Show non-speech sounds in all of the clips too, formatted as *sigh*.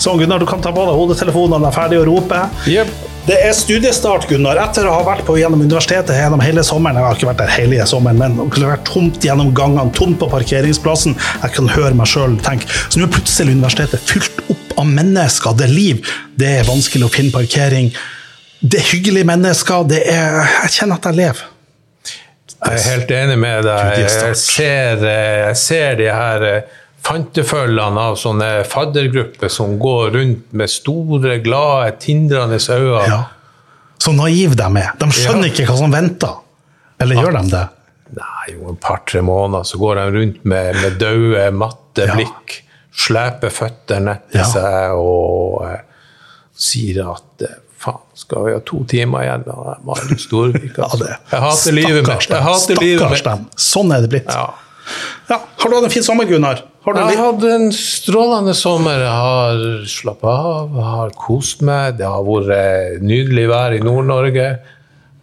Sånn, Gunnar, du kan ta på deg hodetelefonene, er ferdig å rope. Yep. Det er studiestart, Gunnar. Etter å ha vært på gjennom universitetet gjennom hele sommeren. Jeg har ikke vært der hele sommeren, men det har vært tomt gjennom gangene, tomt på parkeringsplassen. Jeg kan høre meg sjøl tenke. Så nå er plutselig universitetet fylt opp av mennesker. Det er liv. Det er vanskelig å finne parkering. Det er hyggelige mennesker. Det er Jeg kjenner at jeg lever. Jeg er helt enig med deg. Jeg ser, eh, jeg ser de her eh, fantefølgene av sånne faddergrupper som går rundt med store, glade, tindrende øyne. Ja. Så naive de er. De skjønner Ja. ikke hva som venter. Eller gjør de det? Nei, jo en par-tre måneder så går de rundt med, med døde, matte Ja. blikk, sleper føttene etter Ja. seg og eh, sier at eh, faen, skal vi ha to timer igjen med Marius Storvik? Ja, Altså. det. Jeg hater livet mitt. Jeg hater livet Stakkars mitt. dem. Sånn er det blitt. Ja. Ja. Har du hatt en fin sommer, Gunnar? Har du Jeg har hatt en strålende sommer. Jeg har slappa av, jeg har kost meg. Det har vært eh, nydelig vær i Nord-Norge.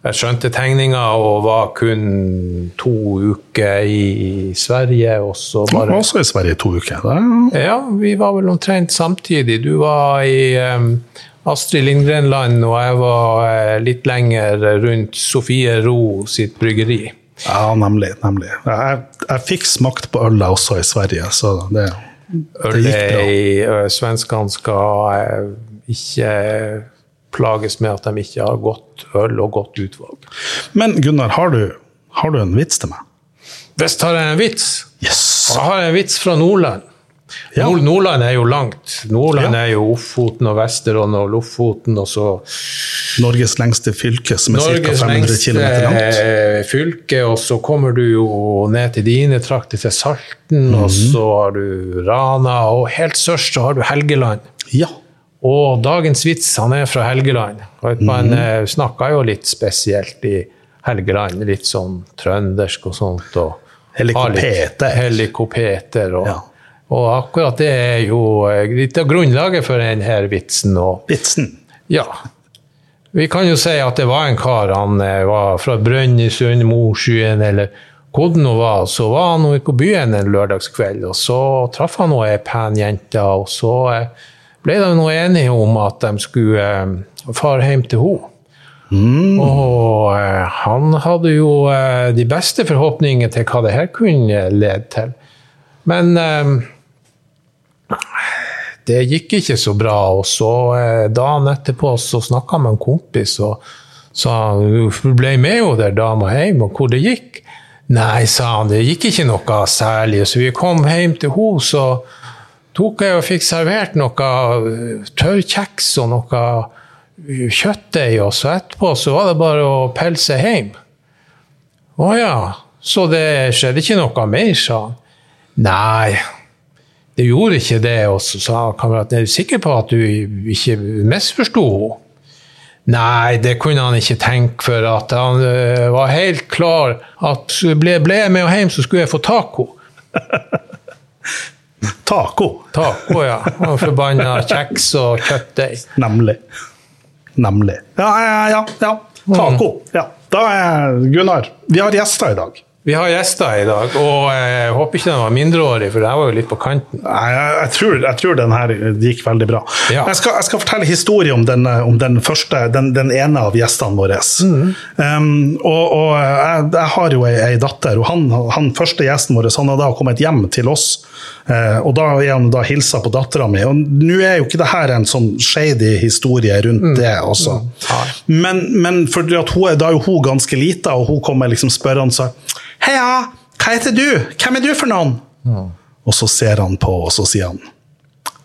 Jeg skjønte tegninga og var kun to uker i Sverige, og så Jeg var også i Sverige to uker. Er- Ja, vi var vel omtrent samtidig. Du var i um, Astrid Lindgren-land, og jeg var uh, litt lenger rundt Sofie Ro sitt bryggeri. Ja, nemlig. nemlig. Jeg, jeg fikk smakt på øl også i Sverige, så det, det gikk bra. I Svenskene skal eh, ikke plages med at de ikke har godt øl og godt utvalg. Men Gunnar, har du, har du en vits til meg? Visst har jeg en vits. Yes! Jeg har en vits fra Nordland. Ja. Nord Nordland er jo langt. Nordland Ja. er jo Ofoten og Vesterålen og Lofoten, og så Norges lengste fylke, som er ca. 500 lengste km langt. lengste fylke, og så kommer du jo ned til dine trakter, til Salten, og Mhm. så har du Rana, og helt sørst så har du Helgeland. Ja. Og dagens vits, han er fra Helgeland. Og man mm. snakker jo litt spesielt i Helgeland, litt sånn trøndersk og sånt. Og Helikopeter. Helikopeter. Og, Ja. og akkurat det er jo eh, litt av grunnlaget for denne vitsen. Og Vitsen. ja. Vi kan jo si at det var en kar, han eh, var fra Brønnøysund, Mosjøen eller hvor det nå var. Så var han nå på byen en lørdagskveld, og så traff han ei pen jente, og så eh, ble de nå enige om at de skulle eh, fare hjem til henne. Og eh, han hadde jo de beste forhåpninger til hva det her kunne lede til. Men det gikk ikke så bra. Og så eh, dagen etterpå så snakka med en kompis og sa du ble med jo der dama hjem, og hvor det gikk? Nei, sa han, det gikk ikke noe særlig. Så vi kom hjem til henne, så tok jeg og fikk servert noe tørr kjeks og noe eh, kjøttdeig, og så etterpå så var det bare å pelse hjem. Å ja, så det skjedde ikke noe mer, sa han. Nei, det gjorde ikke det. Og så sa kameraten, er du sikker på at du ikke misforsto henne? Nei, det kunne han ikke tenke, for at han uh, var helt klar at ble, ble jeg med hjem, så skulle jeg få taco. *laughs* Taco. Taco, ja. Og forbanna kjeks og kjøttdeig. Nemlig. Nemlig. Ja, ja, ja. ja. Taco. Ja. Da er Gunnar, vi har gjester i dag. Vi har gjester i dag, og jeg håper ikke den var mindreårig, for jeg var jo litt på kanten. Nei, jeg, jeg, tror, jeg tror den her gikk veldig bra. Ja. Jeg, skal, jeg skal fortelle historie om den, om den første, den, den ene av gjestene våre. Um, og, og jeg, jeg har jo ei, ei datter, og han, han første gjesten vår han har da kommet hjem til oss. Uh, og da er han da hilsa på dattera mi. Og nå er jo ikke det her en sånn shady historie rundt det også. Men, men for at hun da er jo hun ganske lita, og hun kommer liksom spørrende og sier Heia, hva heter du? Hvem er du for noen? Og så ser han på, og så sier han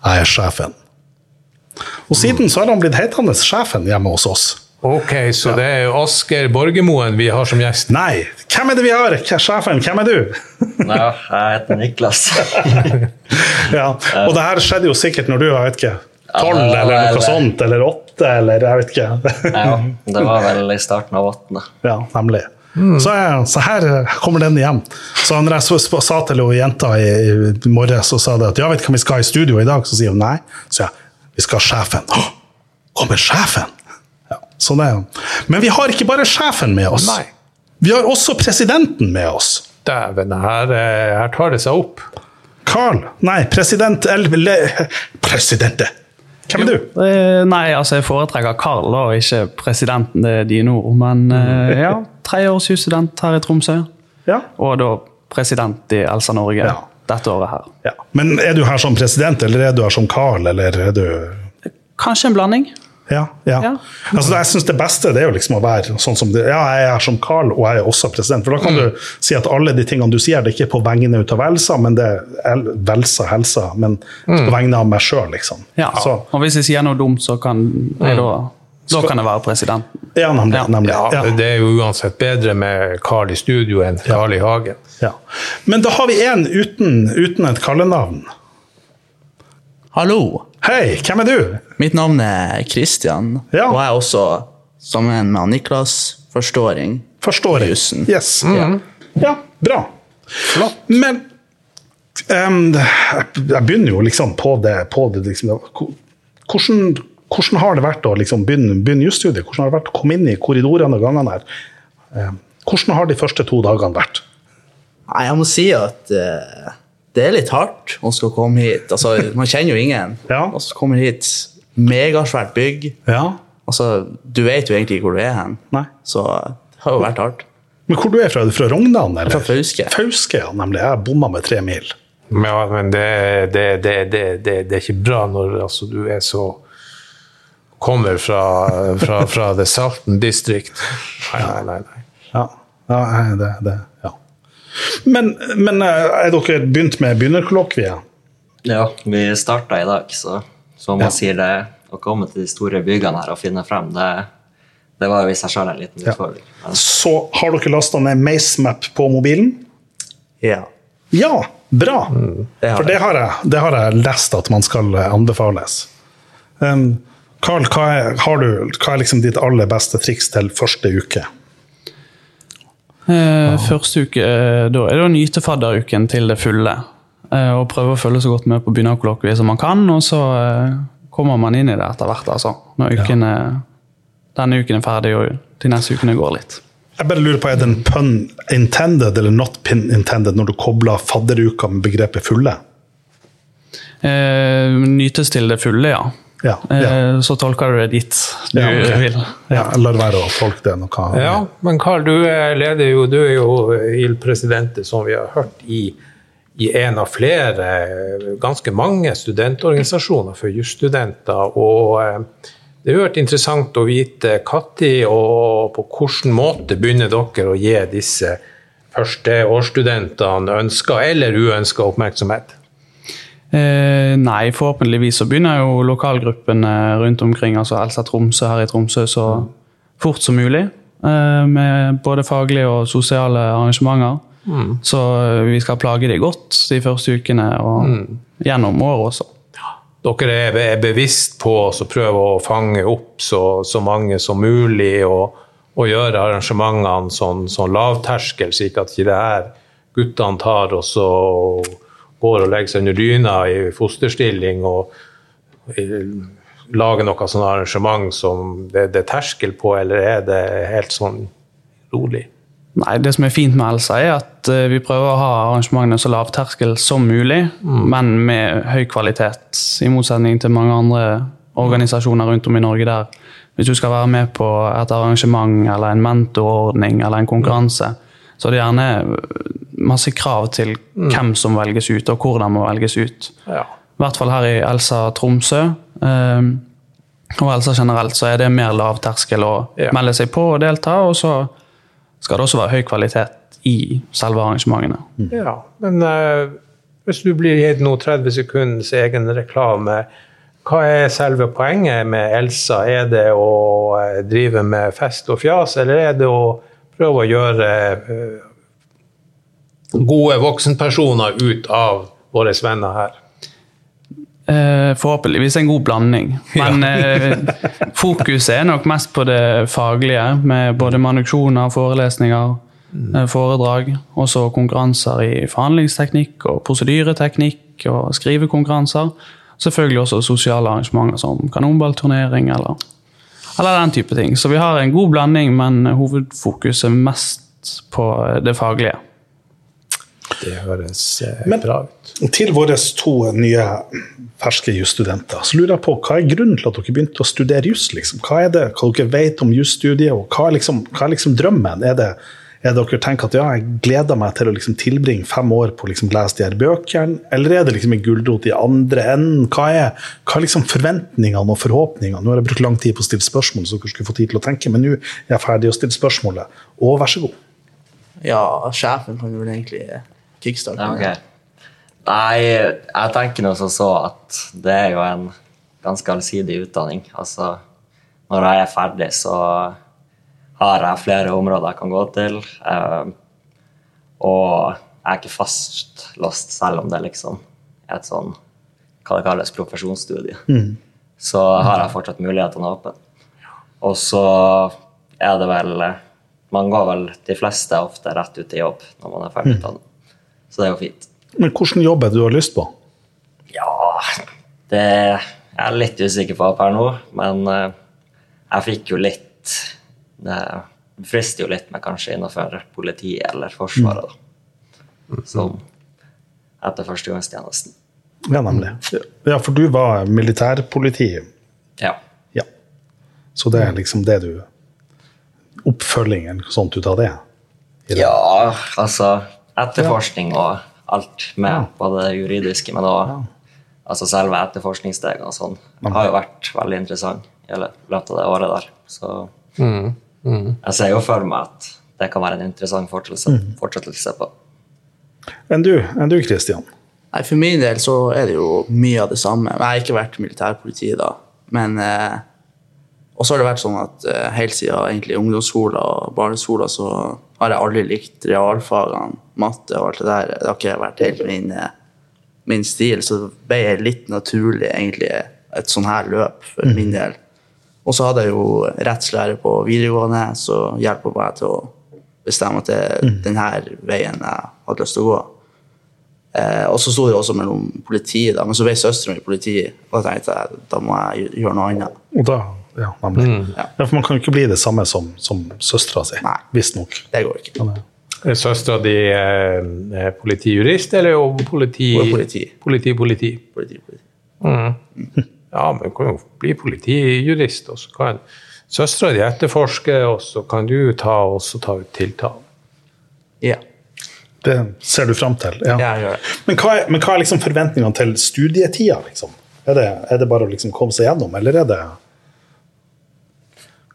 Jeg er sjefen. Og siden så har han blitt hetende sjefen hjemme hos oss. Ok, så det er Asker Borgermoen vi har som gjest. Nei, hvem er det vi har? Hva- Sjefen, hvem er du? Ja, jeg heter Niklas. *laughs* Ja, Og det her skjedde jo sikkert når du var vet ikke, tolv Ja, eller noe vel- sånt, eller åtte, eller jeg vet ikke. Ja, det var vel i starten av åttende. Ja, nemlig. Så, jeg, så her kommer den igjen. Så når jeg så, sa til hun jenta i, i morges, så sa det at ja, vet du hva vi skal ha i studio i dag? Så sier hun nei. Så jeg vi skal ha sjefen. Å, kommer sjefen? Ja, så det, men vi har ikke bare sjefen med oss. Nei. Vi har også presidenten med oss. Dæven, her, eh, her tar det seg opp. Carl Nei, president el, le, Presidente. Hvem er du? Eh, Nei, altså jeg foretrekker Carl, og ikke presidenten. Det er dine ord. Men eh, *laughs* ja, tredjeårsjusstudent her i Tromsø. Ja. Og da president i Elsa Norge Ja. dette året her. ja. Men er du her som president, eller er du her som Carl, eller er du Kanskje en blanding? Ja. ja. Ja. Altså, jeg synes det beste det er jo liksom å være sånn som det. Ja, jeg er som Carl, og jeg er også president. For da kan du si at alle de tingene du sier, det er ikke på vegne av Velsa, men det er Velsa Helsa, men på vegne av meg sjøl, liksom. Ja. Så, Og hvis jeg sier noe dumt, så kan jeg da Da kan jeg være presidenten. ja, nemlig. Ja. nemlig. Ja, Ja. Det er jo uansett bedre med Carl i studio enn Carl i hagen. Ja. Men da har vi en uten, uten et kallenavn. Hallo, Hei, hvem er du? mitt navn er Kristian, Ja. og jeg er også, sammen med Niklas, forståring. Forståring. Jussen. Yes. Ja. Ja, bra. Men um, jeg begynner jo liksom på det, på det liksom, hvordan, hvordan har det vært å liksom begynne, begynne jusstudiet? Hvordan har det vært å komme inn i korridorene og gangene her? Hvordan har de første to dagene vært? Nei, jeg må si at uh, det er litt hardt å skal komme hit. Altså, man kjenner jo ingen. *laughs* Ja. Og så kommer hit megasvært bygg. Ja. Altså, du vet jo egentlig ikke hvor du er hen. Nei. Så det har jo vært hardt. Men hvor du er fra? Er du fra Rognan? eller? Fra Fauske. Fauske, ja, nemlig. Jeg bomma med tre mil. Ja, men det, det, det, det, det, det er ikke bra når altså, du er så Kommer fra, fra, fra The Salton District. Nei, nei, nei. Ja, ja det, det, ja. Men, men eh, er dere begynt med begynnerkollokviet? Ja, vi starta i dag, så som man Ja. sier det, å komme til de store byggene her og finne frem, det, det var jo i seg sjøl en liten utfordring. Men Så har dere lasta ned MaceMap på mobilen? Ja. Ja, bra! det For det har, jeg, det har jeg lest at man skal eh, anbefales. Um, Carl, hva er, har du, hva er liksom ditt aller beste triks til første uke? Eh, første uke eh, da er det å nyte fadderuken til det fulle. Eh, og prøve å følge så godt med på begynnerkollokviet som man kan, og så eh, kommer man inn i det etter hvert. altså. Når uken er, denne uken er ferdig, og de neste ukene går litt. Jeg bare lurer på, Er det en pun intended eller not pin intended når du kobler fadderuka med begrepet fulle? Eh, nytes til det fulle, ja. Ja, ja. Eh, så tolker du det dit du Ja, okay. vil. ja, lar være å tolke det noe. Ja, men Carl, du er leder jo, du er jo Il Presidente, som vi har hørt i, i en av flere, ganske mange studentorganisasjoner for jusstudenter. Og eh, det har vært interessant å vite når og på hvilken måte begynner dere å gi disse førsteårsstudentene ønska eller uønska oppmerksomhet? Eh, nei, forhåpentligvis så begynner jo lokalgruppene rundt omkring, altså Elsa Tromsø her i Tromsø, så fort som mulig. Eh, med både faglige og sosiale arrangementer. Så eh, vi skal plage de godt de første ukene og gjennom året også. Dere er er bevisst på å prøve å fange opp så, så mange som mulig og, og gjøre arrangementene sånn, sånn lavterskel, slik at ikke det her guttene tar og så går og legger seg under dyna i fosterstilling og lage noe sånn arrangement som det, det er terskel på, eller er det helt sånn rolig? Nei, Det som er fint med Elsa, er at eh, vi prøver å ha arrangementene så lavterskel som mulig, men med høy kvalitet. I motsetning til mange andre organisasjoner rundt om i Norge der hvis du skal være med på et arrangement eller en mentorordning eller en konkurranse, så er det gjerne masse krav til hvem som velges ut, og hvordan må velges ut. Ja. I hvert fall her i Elsa Tromsø. eh, og Elsa generelt så er det mer lavterskel å Ja. melde seg på og delta. Og så skal det også være høy kvalitet i selve arrangementene. Ja, men eh, hvis du blir gitt nå 30 sekunders egen reklame, hva er selve poenget med Elsa? Er det å eh, drive med fest og fjas, eller er det å prøve å gjøre eh, gode voksenpersoner ut av våre venner her? Eh, forhåpentligvis en god blanding. Men eh, fokuset er nok mest på det faglige, med både manuksjoner, forelesninger, eh, foredrag. Også konkurranser i forhandlingsteknikk og prosedyreteknikk og skrivekonkurranser. Selvfølgelig også sosiale arrangementer som kanonballturnering eller, eller den type ting. Så vi har en god blanding, men hovedfokus er mest på det faglige. Det høres eh, Men- bra ut. Til våre to nye ferske jusstudenter, så lurer jeg på hva er grunnen til at dere begynte å studere juss? Liksom? Hva er det hva dere vet om jusstudiet, og hva er, liksom, hva er liksom drømmen? Er det, er det dere tenker at ja, jeg gleder meg til å liksom tilbringe fem år på å liksom lese de her bøkene, eller er det liksom en gulrot i andre enden? Hva er, hva er liksom forventningene og forhåpningene? Nå har jeg brukt lang tid på å stille spørsmål, så dere skulle få tid til å tenke, men nå er jeg ferdig å stille spørsmålet. Og vær så god. Ja, sjefen kan vel egentlig kickstarte. Ja, ok. Nei, jeg tenker nå som så at det er jo en ganske allsidig utdanning. Altså, når jeg er ferdig, så har jeg flere områder jeg kan gå til. eh, og jeg er ikke fastlåst, selv om det liksom er et sånn hva det kalles profesjonsstudie. Så har jeg fortsatt mulighetene åpne. Og så er det vel Man går vel de fleste ofte rett ut i jobb når man er ferdig utdannet. Så det er jo fint. Men hvilken jobb er det du har lyst på? Ja, det er jeg litt usikker på per nå, men eh, jeg fikk jo litt Det frister jo litt med kanskje innenfor politiet eller Forsvaret, da. Som etter førstegangstjenesten. Ja, nemlig. Ja, for du var militærpoliti. Ja. Ja. Så det er liksom det du Oppfølgingen sånt ut av det? Det. ja, altså Etterforskning og alt med på det juridiske, men òg altså selve etterforskningsstegene og sånn, har jo vært veldig interessant i løpet av det året der. Så jeg ser jo for meg at det kan være en interessant fortsettelse, fortsettelse på. Enn du, enn du, Christian? Nei, For min del så er det jo mye av det samme. Jeg har ikke vært militærpoliti da, men eh, Og så har det vært sånn at eh, helt siden egentlig ungdomsskolen og barneskolen så har jeg aldri likt realfagene, matte og alt det der. Det har ikke vært helt min, eh, min stil, så det ble litt naturlig egentlig et sånn her løp for min del. Og så hadde jeg jo rettslære på videregående, så hjelper meg til å bestemme at det er denne veien jeg hadde lyst til å gå. Eh, og så sto det også mellom politiet, da, men så ble søstera mi politi, og da tenkte jeg da må jeg gjøre noe annet. Og da, ja, nemlig. Ja. Ja, for man kan jo ikke bli det samme som, som søstera si, visstnok. Det går ikke. Men, eh, Er søstera di eh, er politijurist, eller politi... politi... Politi. Politi, politi. politi, politi. Ja, men du kan jo bli politijurist, og så kan søstera di etterforske, og så kan du ta, og så ta ut tiltale. Ja. det ser du fram til. Ja. Ja, jeg gjør det. Men hva er, men hva er liksom forventningene til studietida? Liksom? Er, det, er det bare å liksom komme seg gjennom, eller er det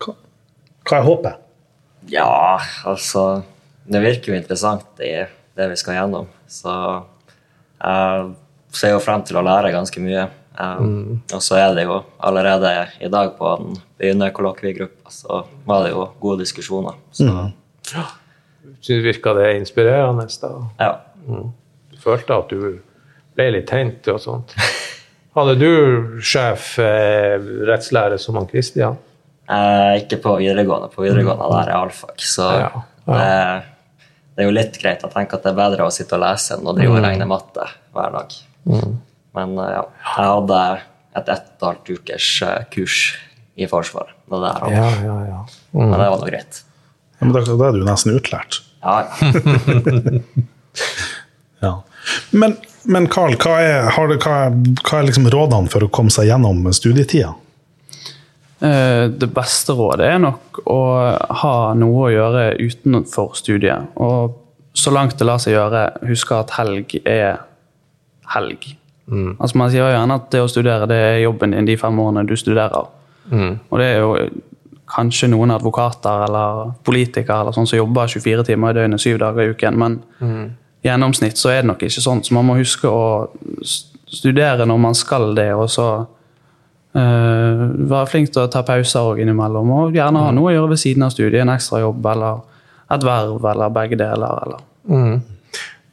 Hva, hva er håpet? Ja, altså Det virker jo interessant, det, det vi skal gjennom. Så jeg ser jo frem til å lære ganske mye. Um, Og så er det jo allerede i dag på den begynnerkollokviegruppa, så var det jo gode diskusjoner. Så Mm. virka det inspirerende? da? ja. Du følte at du ble litt tent og sånt? *laughs* Hadde du sjef eh, rettslære som han Kristian? Eh, ikke på videregående. På videregående der er allfag, Så Ja, ja. Det, det er jo litt greit. Jeg tenker at det er bedre å sitte og lese enn å drive og regne matte hver dag. Men eh, ja, jeg hadde et ett og et halvt ukers eh, kurs i Forsvaret. Det der, ja, Ja, ja, Mm. Men det var nå greit. Ja, men da, da er du nesten utlært. Ja, *laughs* ja. Men, men Carl, hva er, har det, hva, hva er liksom rådene for å komme seg gjennom studietida? Eh, Det beste rådet er nok å ha noe å gjøre utenfor studiet. Og så langt det lar seg gjøre, huske at helg er helg. Altså Man sier jo gjerne at det å studere det er jobben din de fem årene du studerer. Og det er jo kanskje noen advokater eller politikere eller sånn som jobber 24 timer i døgnet, syv dager i uken. Men mm. gjennomsnitt så er det nok ikke sånn. Så man må huske å studere når man skal det, og så uh, være flink til å ta pauser og innimellom, og gjerne ha noe å gjøre ved siden av studiet. En ekstra jobb eller et verv eller begge deler. Eller.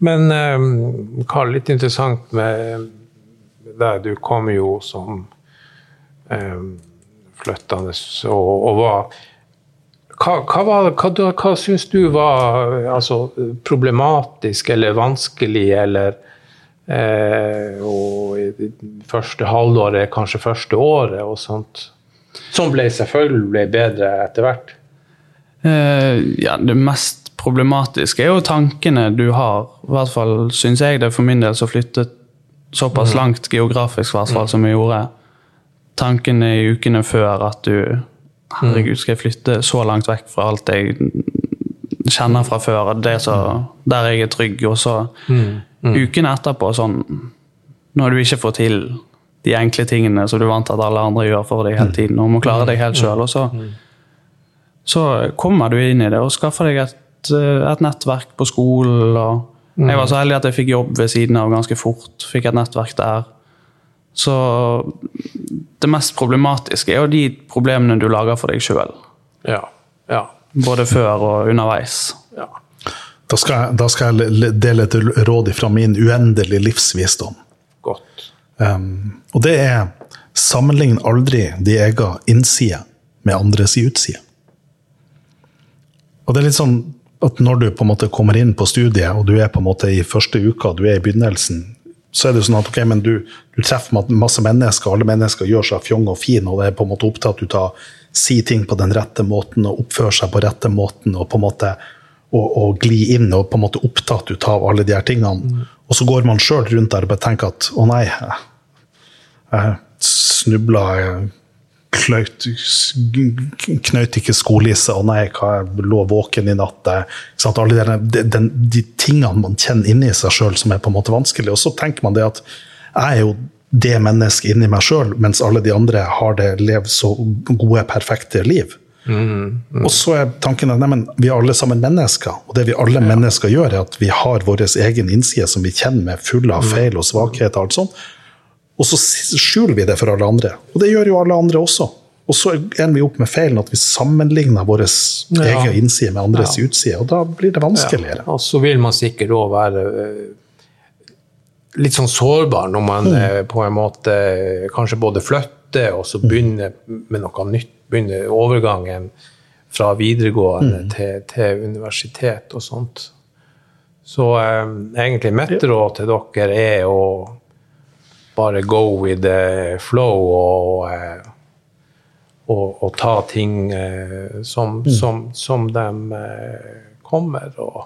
Men eh, Karl, litt interessant med deg. Du kom jo som eh, flyttende og, og var hva, hva, var, hva, hva syns du var altså, problematisk eller vanskelig, eller eh, og første halvåret, kanskje første året og sånt? Som ble selvfølgelig bedre etter hvert. Eh, ja, det mest problematiske er jo tankene du har. I hvert fall syns jeg det for min del som flyttet såpass langt geografisk hvert som vi gjorde. Tankene i ukene før at du Herregud, skal jeg flytte så langt vekk fra alt jeg kjenner fra før? Det så, der jeg er trygg. Og så ukene etterpå sånn Når du ikke får til de enkle tingene som du er vant til at alle andre gjør for deg hele tiden, og må klare deg helt sjøl. Og så, så kommer du inn i det og skaffer deg et, eh, et nettverk på skolen. og Jeg var så heldig at jeg fikk jobb ved siden av ganske fort. Fikk et nettverk der. Så det mest problematiske er jo de problemene du lager for deg sjøl. Ja. Ja. Både før og underveis. ja. Da skal, jeg, da skal jeg dele et råd fra min uendelige livsvisdom. Godt. Um, og det er sammenlign aldri de egen innside med andres utside. Og det er litt sånn at når du på en måte kommer inn på studiet, og du er på en måte i første uka, du er i begynnelsen, så er det sånn at ok, men du, du treffer masse mennesker, alle mennesker gjør seg fjong og fin, og det er på en måte opptatt ut av si ting på den rette måten, og oppføre seg på rette måten, og på en måte og, og gli inn og på en måte opptatt ut av alle de her tingene. Og så går man sjøl rundt der og bare tenker at å nei, jeg snubla, jeg knøyt, ikke skolisse, å nei, hva, jeg lå våken i natt. sant? Alle de, der- de, tingene man kjenner inni seg sjøl som er på en måte vanskelig. Og så tenker man det at jeg er jo det mennesket inni meg sjøl, mens alle de andre har det levd så gode, perfekte liv. Og så er tanken at nei, vi er alle sammen mennesker, og det vi alle mennesker gjør, er at vi har vår egen innside som vi kjenner med full av feil og svakheter. og alt sånt. Og så skjuler vi det for alle andre. Og det gjør jo alle andre også. Og så ender vi opp med feilen at vi sammenligner vår Ja. egen innside med andres utside, og da blir det vanskeligere. Og så vil man sikkert òg være eh, litt sånn sårbar når man mm. på en måte eh, kanskje både flytter og så begynner med noe nytt. Begynner overgangen fra videregående til, til universitet og sånt. Så um, egentlig mitt råd til dere er å bare go with the flow og, eh, og, og ta ting som, som, som, som de eh, kommer. Og,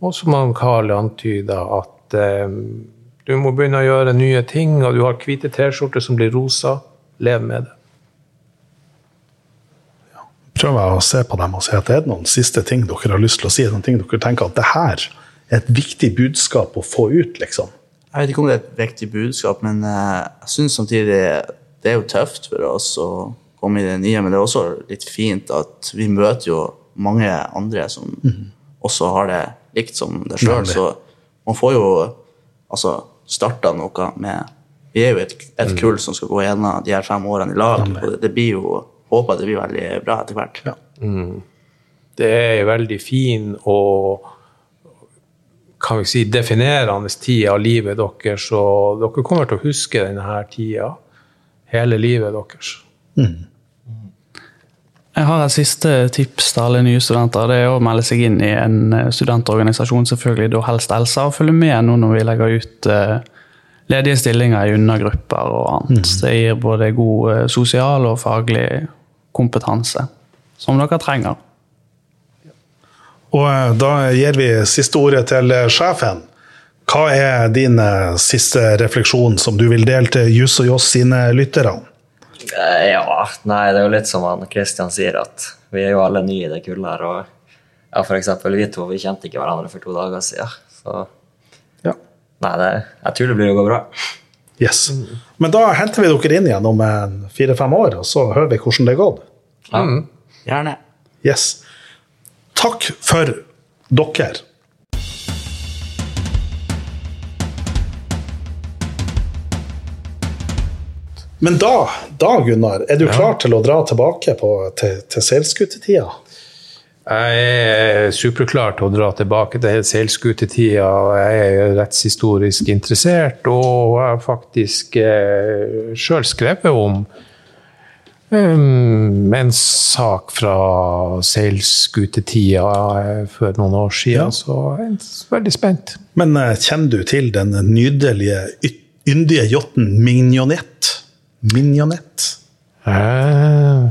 og som han Karl antyda, at um, du må begynne å gjøre nye ting, og du har hvite T-skjorter som blir rosa. Lev med det. Prøver jeg å se på dem og si at det er noen siste ting dere har lyst til å si, noen ting dere tenker at det her er et viktig budskap å få ut, liksom. Jeg vet ikke om det er et viktig budskap, men eh, jeg syns samtidig det er jo tøft for oss å komme i det nye, men det er også litt fint at vi møter jo mange andre som også har det likt som deg sjøl, så man får jo altså starta noe med Vi er jo et, et kull som skal gå gjennom de her fem årene i lag, og det, det blir jo Håper det blir veldig bra etter hvert. Ja. Det er veldig fin og kan vi si, definerende tid av livet deres, og dere kommer til å huske denne tida hele livet deres. Jeg har et siste tips til alle nye studenter. Det er å melde seg inn i en eh, studentorganisasjon, selvfølgelig da helst Elsa, og følge med nå når vi legger ut eh, ledige stillinger i undergrupper og annet. Det gir både god eh, sosial og faglig kompetanse som dere trenger. Og eh, da gir vi siste ordet til eh, sjefen. Hva er din eh, siste refleksjon som du vil dele til Jus og Joss sine lyttere? Ja, nei, det er jo litt som han Christian sier, at vi er jo alle nye i det kullet her. Og ja, for eksempel vi to, vi kjente ikke hverandre for to dager siden. Så Ja. nei, det, jeg tror det blir å gå bra. Yes. Men da henter vi dere inn igjen om fire-fem år, og så hører vi hvordan det har gått. Ja. Gjerne. Yes. Takk for dere. Men da, da Gunnar, er du klar til å dra tilbake på, til, til seilskutetida? Jeg er superklar til å dra tilbake til seilskutetida. Jeg er rettshistorisk interessert, og har faktisk eh, sjøl skrevet om um, en sak fra seilskutetida eh, for noen år siden, Ja. så jeg er veldig spent. Men uh, kjenner du til den nydelige, yndige yachten Mignonette? Mignonette? Uh,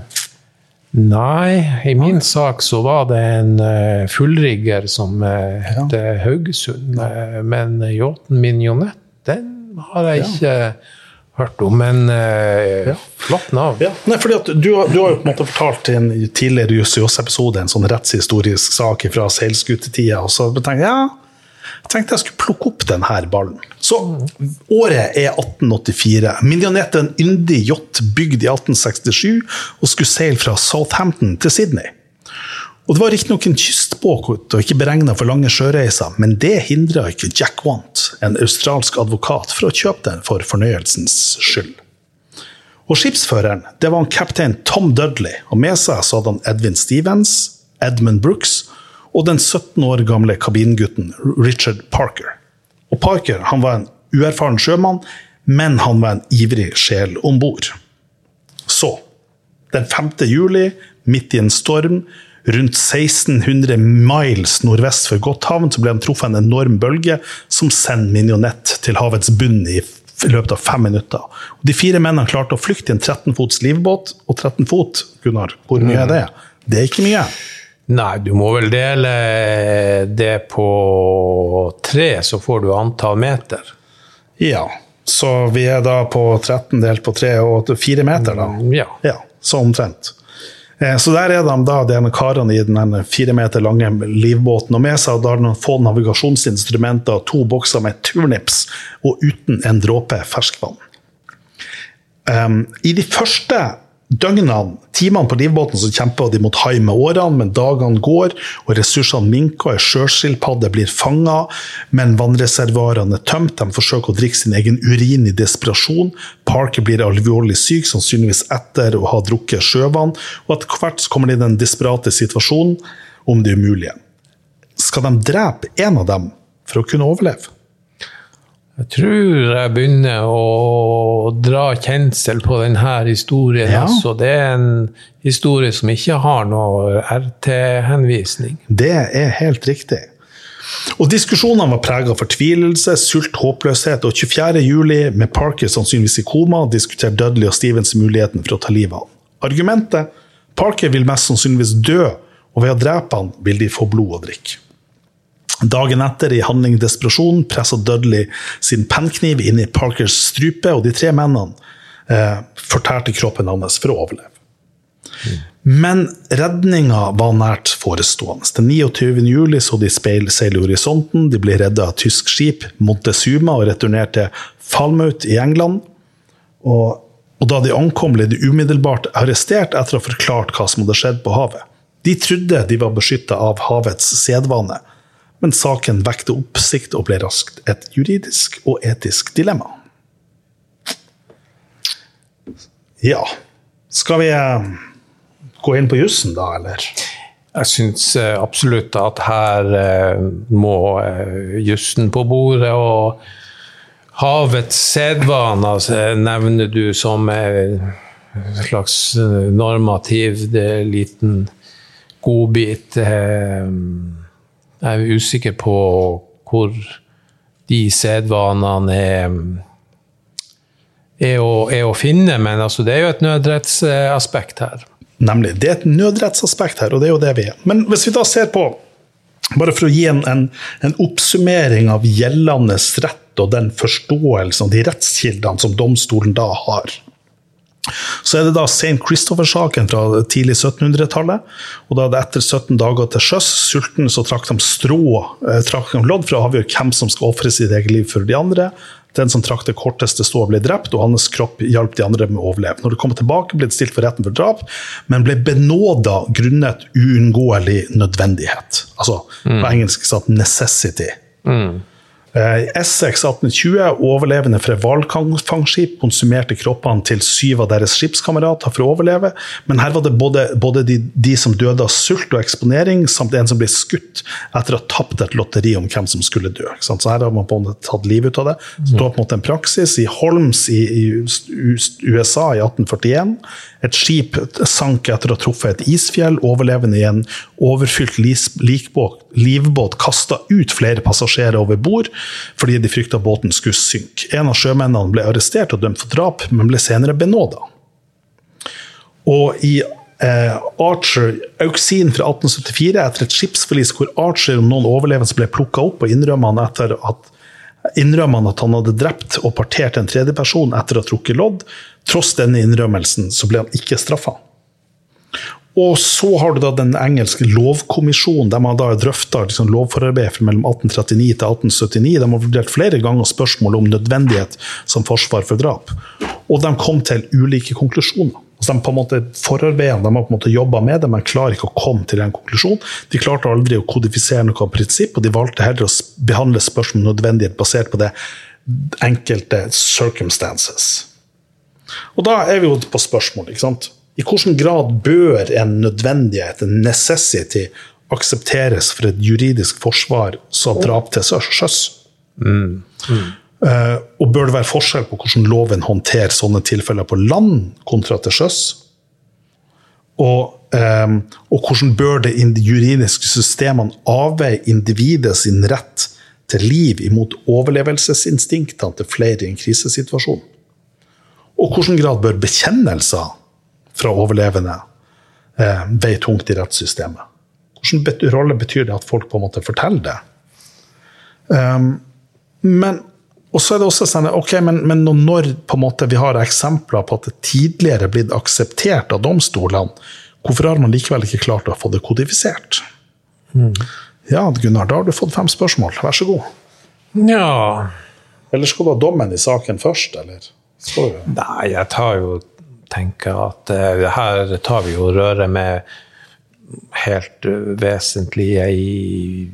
Nei, i min sak så var det en uh, fullrigger som uh, het Haugesund. Uh, men yachten Minionett, den har jeg ikke hørt om. Men uh, flott navn. Ja. Nei, fordi at du, du har jo på en måte fortalt i en tidligere Jussios-episode en sånn rettshistorisk sak fra seilskutetida, og så tenkte jeg ja, jeg tenkte jeg skulle plukke opp denne ballen. Så året er 1884. Millionett er en yndig yacht bygd i 1867 og skulle seile fra Southampton til Sydney. Og Det var riktignok en kystbåt og ikke beregna for lange sjøreiser, men det hindra ikke Jack Want, en australsk advokat, fra å kjøpe den for fornøyelsens skyld. Og skipsføreren det var en kaptein Tom Dudley, og med seg så hadde han Edvin Stevens, Edmund Brooks og den 17 år gamle kabingutten Richard Parker. Og Parker han var en uerfaren sjømann, men han var en ivrig sjel om bord. Så, den 5. juli, midt i en storm, rundt 1600 miles nordvest for Godthavn så ble han truffet en enorm bølge som sender Minionett til havets bunn i løpet av fem minutter. De fire mennene klarte å flykte i en 13 fots livbåt, og 13 fot, Gunnar, hvor mye er det? Det er ikke mye. Nei, du må vel dele det på tre, så får du antall meter. Ja, så vi er da på 13 delt på 3 og 4 meter, da. Ja. Ja, så omtrent. Eh, Så der er de da, de karene i den fire meter lange livbåten, og med seg har de få navigasjonsinstrumenter, to bokser med turnips, og uten en dråpe ferskvann. Um, I de første døgnene, timene på livbåten, så kjemper de mot hai med årene, men dagene går, og ressursene minker, ei sjøskilpadde blir fanga, men vannreservoarene er tømt, de forsøker å drikke sin egen urin i desperasjon, Parker blir alvorlig syk, sannsynligvis etter å ha drukket sjøvann, og etter hvert så kommer de i den desperate situasjonen om det umulige. Skal de drepe en av dem for å kunne overleve? Jeg tror jeg begynner å dra kjensel på denne historien. Ja. Altså, det er en historie som ikke har noe RT-henvisning. Det er helt riktig. Og Diskusjonene var preget av fortvilelse, sult, håpløshet, og 24. juli, med Parker sannsynligvis i koma, diskuterte Dudley og Stevens muligheten for å ta livet av ham. Argumentet Parker vil mest sannsynligvis dø, og ved å drepe han vil de få blod å drikke. Dagen etter, i handling desperasjon, presser Dudley sin pennkniv inn i Parkers strupe, og de tre mennene eh, fortærte kroppen hans for å overleve. Men redninga var nært forestående. Den 29. juli så de speil seile i horisonten. De ble redda av tysk skip Montezuma og returnerte til Falmouth i England. Og, og da de ankom, ble de umiddelbart arrestert etter å ha forklart hva som hadde skjedd på havet. De trodde de var beskytta av havets sedvane, men saken vekte oppsikt og ble raskt et juridisk og etisk dilemma. Ja, skal vi eh, gå inn på jussen da, eller? Jeg syns eh, absolutt at her eh, må jussen på bordet, og havets sedvaner eh, nevner du som en slags normativ liten godbit. Jeg er usikker på hvor de sedvanene er er å, er å finne, men altså, det er jo et nødrettsaspekt her. Nemlig. Det er et nødrettsaspekt her, og det er jo det vi er. Men hvis vi da ser på, bare for å gi en, en, en oppsummering av gjeldende rett og den forståelsen og de rettskildene som domstolen da har, så er det da St. Christopher-saken fra tidlig 1700-tallet. og da det Etter 17 dager til sjøs, sulten, så trakk de strå, eh, trakk de lodd for å avgjøre hvem som skal ofre sitt eget liv for de andre. Den som trakk det korteste stået, ble drept, og hans kropp hjalp de andre med å overleve. Når de kom tilbake, ble de stilt for retten for drap, men ble benåda grunnet uunngåelig nødvendighet. Altså på engelsk sagt 'necessity'. Eh, Essex 1820, overlevende fra hvalfangskip, konsumerte kroppene til syv av deres skipskamerater for å overleve. Men her var det både, både de, de som døde av sult og eksponering, samt en som ble skutt etter å ha tapt et lotteri om hvem som skulle dø. Så her har man på en måte tatt livet ut av det. Så det var på en måte en praksis. I Holmes i, i USA i 1841, et skip sank etter å ha truffet et isfjell. Overlevende i en overfylt livbåt kasta ut flere passasjerer over bord fordi de frykta båten skulle synke. En av sjømennene ble arrestert og dømt for drap, men ble senere benåda. Og i eh, Archer Auksin fra 1874 etter et skipsforlis hvor Archer og noen overlevende ble plukka opp, og innrømmer at innrømmer han at han hadde drept og partert en tredjeperson etter å ha trukket lodd. Tross denne innrømmelsen så ble han ikke straffa. Og så har du da den engelske lovkommisjonen, der man da drøfta liksom lovforarbeid fra mellom 1839 til 1879. De har vurdert flere ganger spørsmål om nødvendighet som forsvar for drap. Og de kom til ulike konklusjoner. Altså de på en måte Forarbeidene de har på en måte jobba med det, men klarer ikke å komme til en konklusjon. De klarte aldri å kodifisere noe prinsipp, og de valgte heller å behandle spørsmål om nødvendighet basert på det enkelte circumstances. Og da er vi jo på spørsmål. ikke sant? I hvilken grad bør en nødvendighet, en necessity, aksepteres for et juridisk forsvar som drap til sjøs? Mm. Mm. Uh, og bør det være forskjell på hvordan loven håndterer sånne tilfeller på land kontra til sjøs? Og, um, og, hvordan bør det juridiske systemene avveie individet sin rett til liv imot overlevelsesinstinktene til flere i en krisesituasjon? Og hvilken grad bør bekjennelser fra overlevende eh, veie tungt i rettssystemet? Hvilken rolle betyr det at folk på en måte forteller det? Um, men og så er det også sånn, ok, men, men, når måte vi har eksempler på at det tidligere er blitt akseptert av domstolene, hvorfor har man likevel ikke klart å få det kodifisert? Mm. Ja, Gunnar, da har du fått fem spørsmål. Vær så god. Ja Eller skal du ha dommen i saken først, eller? Nei, jeg tar jo tenker at uh, her tar vi jo røret med helt uh, vesentlige i,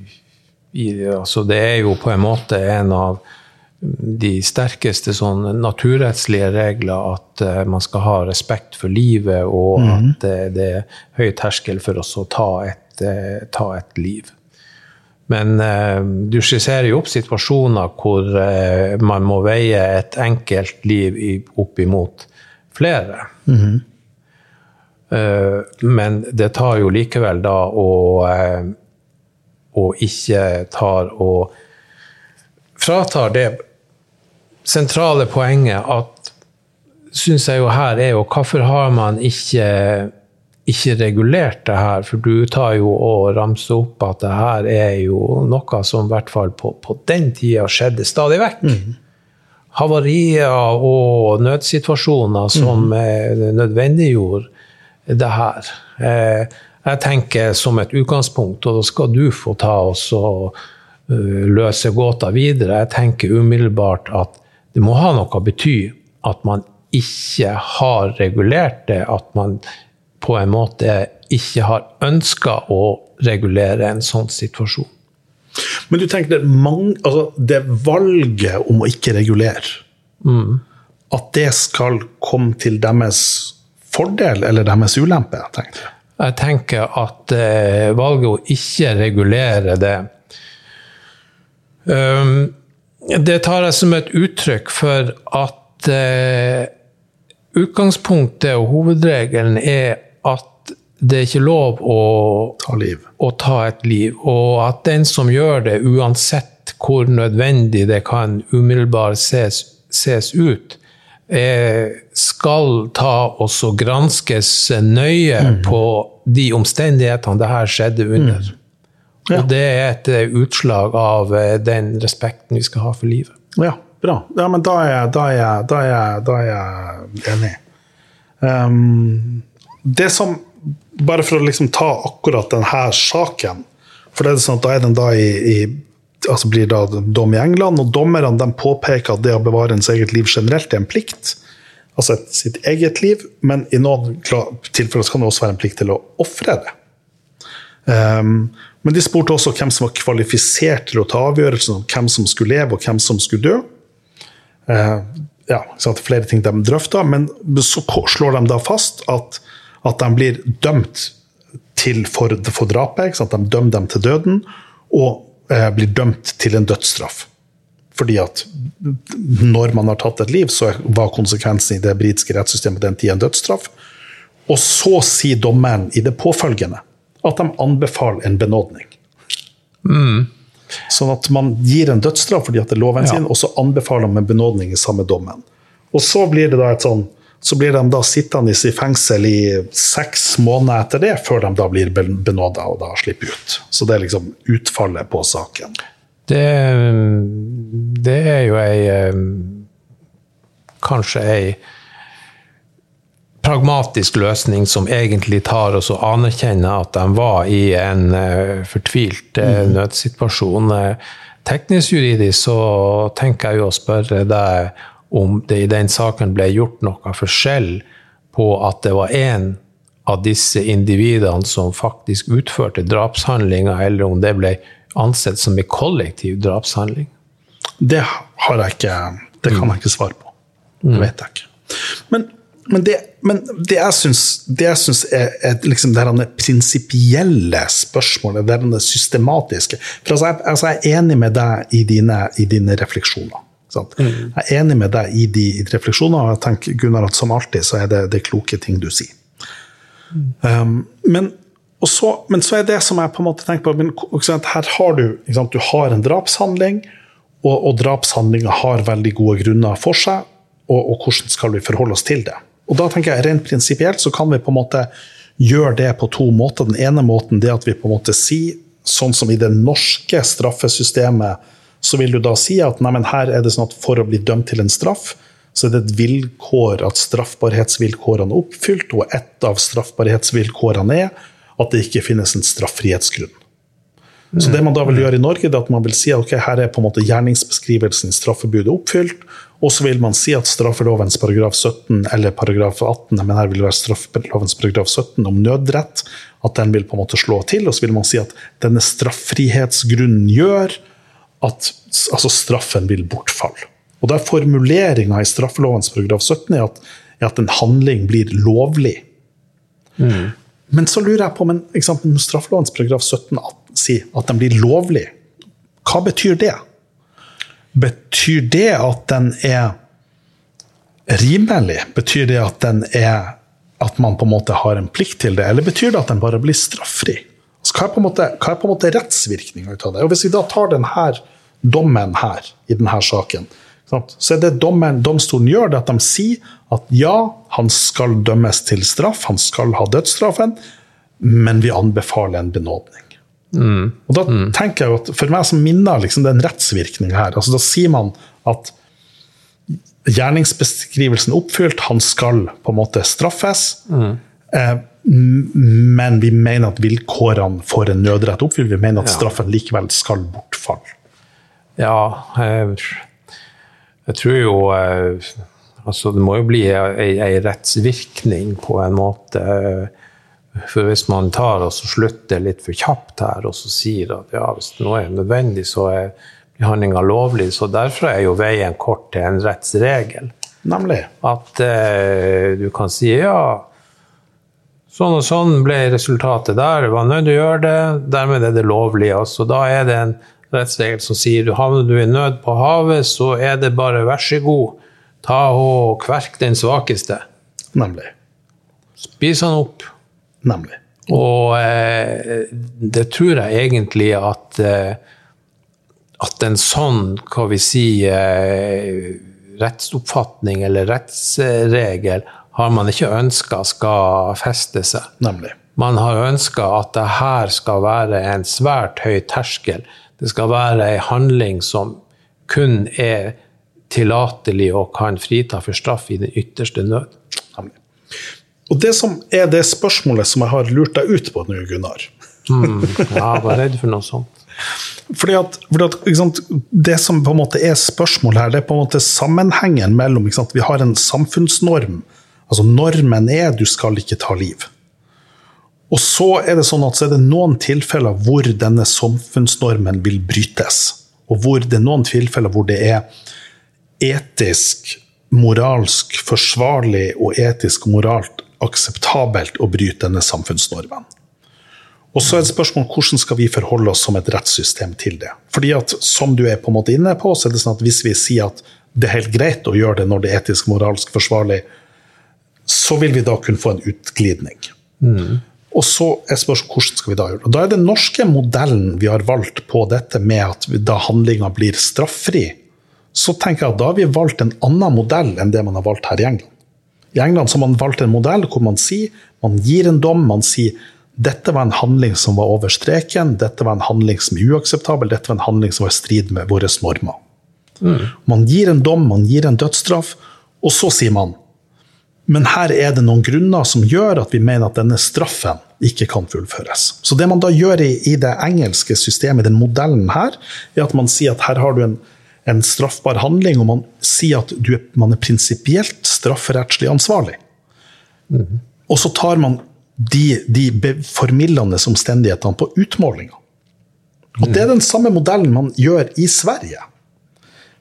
i Altså, det er jo på en måte en av de sterkeste sånn naturrettslige regler at uh, man skal ha respekt for livet, og mm. at uh, det er høy terskel for oss å ta et, ta et liv. Men du skisserer jo opp situasjoner hvor man må veie et enkelt liv i, opp imot flere. Mm. men det tar jo likevel da å, å ikke tar og fratar det sentrale poenget at syns jeg jo her er jo hvorfor har man ikke, ikke regulert det her? For du tar jo og ramser opp at det her er jo noe som i hvert fall på, på den tida skjedde stadig vekk. Mm. Havarier og nødsituasjoner som mm. nødvendiggjorde det her. Eh, jeg tenker som et utgangspunkt, og da skal du få ta oss og uh, løse gåta videre. Jeg tenker umiddelbart at det må ha noe å bety at man ikke har regulert det, at man på en måte ikke har ønska å regulere en sånn situasjon. Men du tenker det, mange, altså det valget om å ikke regulere, mm. at det skal komme til deres fordel eller deres ulempe? tenker jeg. Jeg tenker at eh, valget å ikke regulere det um, det tar jeg som et uttrykk for at eh, utgangspunktet og hovedregelen er at det er ikke lov å ta, å ta, et liv. Og at den som gjør det, uansett hvor nødvendig det kan umiddelbart ses, ses ut, er, skal ta og granskes nøye mm. på de omstendighetene det her skjedde under. Mm. Ja. Og det er et eh, utslag av eh, den respekten vi skal ha for livet. Ja, bra. Ja, men da er jeg, da er jeg, da er jeg, da er jeg enig. Um, det som Bare for å liksom ta akkurat denne saken For det er sånn at da er den da i, i altså blir da dom i England, og dommerne påpeker at det å bevare ens eget liv generelt er en plikt. Altså et, sitt eget liv, men i noen tilfeller kan det også være en plikt til å ofre det. Um, men de spurte også hvem som var kvalifisert til å ta avgjørelsen om hvem som skulle leve og hvem som skulle dø. Uh, ja, flere ting de drøfta, men så slår de da fast at, at de blir dømt for, for drapet. De dømmer dem til døden, og eh, blir dømt til en dødsstraff. Fordi at når man har tatt et liv, så var konsekvensen i det britiske rettssystemet den tida en dødsstraff. Og så sier dommeren i det påfølgende at de anbefaler en benådning. Mm. Sånn at man gir en dødsstraff fordi at det er loven ja. sin, og så anbefaler man en benådning i samme dommen. Og så blir det da et sånn så blir de da sittende i fengsel i seks måneder etter det, før de da blir benåda og da slipper ut. Så det er liksom utfallet på saken. Det, det er jo ei Kanskje ei pragmatisk løsning som egentlig tar oss og anerkjenner at de var i en uh, fortvilt uh, nødsituasjon. Teknisk juridisk så tenker jeg jo å spørre deg om det i den saken ble gjort noe forskjell på at det var én av disse individene som faktisk utførte drapshandlinga, eller om det ble ansett som en kollektiv drapshandling? Det har jeg ikke Det kan jeg ikke svare på. Det vet jeg ikke. Men men det, men det jeg syns, er, er liksom det prinsipielle spørsmålet, det systematiske For altså jeg, altså jeg, er enig med deg i dine, i dine refleksjoner. Mm. Jeg er enig med deg i de, refleksjonene, og jeg tenker Gunnar, at som alltid så er det, det kloke ting du sier. Mm. Um, men, så, men, så, er det som jeg på en måte tenker på men, Her har du, du har en drapshandling, og, og drapshandlinga har veldig gode grunner for seg. Og, og hvordan skal vi forholde oss til det? Og da tenker jeg Rent prinsipielt så kan vi på en måte gjøre det på to måter. Den ene måten er at vi på en måte sier, sånn som i det norske straffesystemet, så vil du da si at nei, her er det sånn at for å bli dømt til en straff, så er det et vilkår at straffbarhetsvilkårene er oppfylt, og et av straffbarhetsvilkårene er at det ikke finnes en straffrihetsgrunn. Så det man da vil gjøre i Norge, er at man vil si at okay, her er på en måte gjerningsbeskrivelsen i straffebudet oppfylt, og så vil man si at straffelovens paragraf 17 eller paragraf 18, men her vil det være straffelovens paragraf 17 om nødrett, at den vil på en måte slå til. Og så vil man si at denne straffrihetsgrunnen gjør at altså straffen vil bortfalle. Og da er formuleringa i straffelovens paragraf 17 er at, er at en handling blir lovlig. Mm. Men så lurer jeg på, men eksempel, straffelovens paragraf 17 sier at den blir lovlig. Hva betyr det? Betyr det at den er rimelig? Betyr det at den er at man på en måte har en plikt til det, eller betyr det at den bare blir straffri? Altså, hva er på en måte, hva måte rettsvirkninga ut av det? Og Hvis vi da tar denne dommen her, i denne saken, så er det dommen, domstolen gjør, det at de sier at ja, han skal dømmes til straff, han skal ha dødsstraffen, men vi anbefaler en benådning. Mm. Og da mm. tenker jeg at For meg som minner liksom den rettsvirkninga her altså Da sier man at gjerningsbeskrivelsen er oppfylt, han skal på en måte straffes. Mm. Eh, men vi mener at vilkårene for en nødrett oppfyller. Vi mener at straffen likevel skal bortfalle. Ja, jeg, jeg tror jo eh, Altså, det må jo bli ei rettsvirkning på en måte. For hvis man tar og slutter litt for kjapt her og så sier at ja, hvis noe er nødvendig, så er behandlinga lovlig. Så derfor er jo veien kort til en rettsregel. Nemlig. At eh, du kan si ja, sånn og sånn ble resultatet der, var nødt til å gjøre det, dermed er det lovlig. Altså, da er det en rettsregel som sier du havner du i nød på havet, så er det bare vær så god, ta og kverk den svakeste. Nemlig. Spis han opp. Nemlig. Og eh, det tror jeg egentlig at eh, at en sånn, hva vi si, eh, rettsoppfatning eller rettsregel har man ikke ønska skal feste seg. Nemlig. Man har ønska at det her skal være en svært høy terskel. Det skal være ei handling som kun er tillatelig og kan frita for straff i den ytterste nød. Nemlig. Og det som er det spørsmålet som jeg har lurt deg ut på nå, Gunnar mm, Ja, var redd for noe sånt. *laughs* Fordi at, fordi at sant, Det som på en måte er spørsmålet her, det er på en måte sammenhengen mellom Vi har en samfunnsnorm. Altså Normen er du skal ikke ta liv. Og så er det sånn at så er det noen tilfeller hvor denne samfunnsnormen vil brytes. Og hvor det er noen tilfeller hvor det er etisk, moralsk forsvarlig og etisk og moralt akseptabelt å bryte denne samfunnsnormen. Og så er det spørsmål hvordan skal vi forholde oss som et rettssystem til det. Fordi at, som du er på en måte inne på, så er det sånn at hvis vi sier at det er helt greit å gjøre det når det er etisk moralsk forsvarlig, så vil vi da kunne få en utglidning. Mm. Og så er spørsmålet hvordan skal vi da gjøre det. Og da er den norske modellen vi har valgt på dette med at da handlinga blir straffri, så tenker jeg at da har vi valgt en annen modell enn det man har valgt her i England. I England så har man valgt en modell hvor man sier, man gir en dom, man sier dette var en handling som var over streken, dette var en handling som er uakseptabel, dette var en handling som var i strid med våre normer. Man gir en dom, man gir en dødsstraff, og så sier man men her er det noen grunner som gjør at vi mener at denne straffen ikke kan fullføres. Så det man da gjør i, i det engelske systemet, den modellen her, er at man sier at her har du en, en straffbar handling, og man sier at du, man er prinsipielt strafferettslig ansvarlig. Og så tar man de, de formildende omstendighetene på utmålinga. Og det er den samme modellen man gjør i Sverige.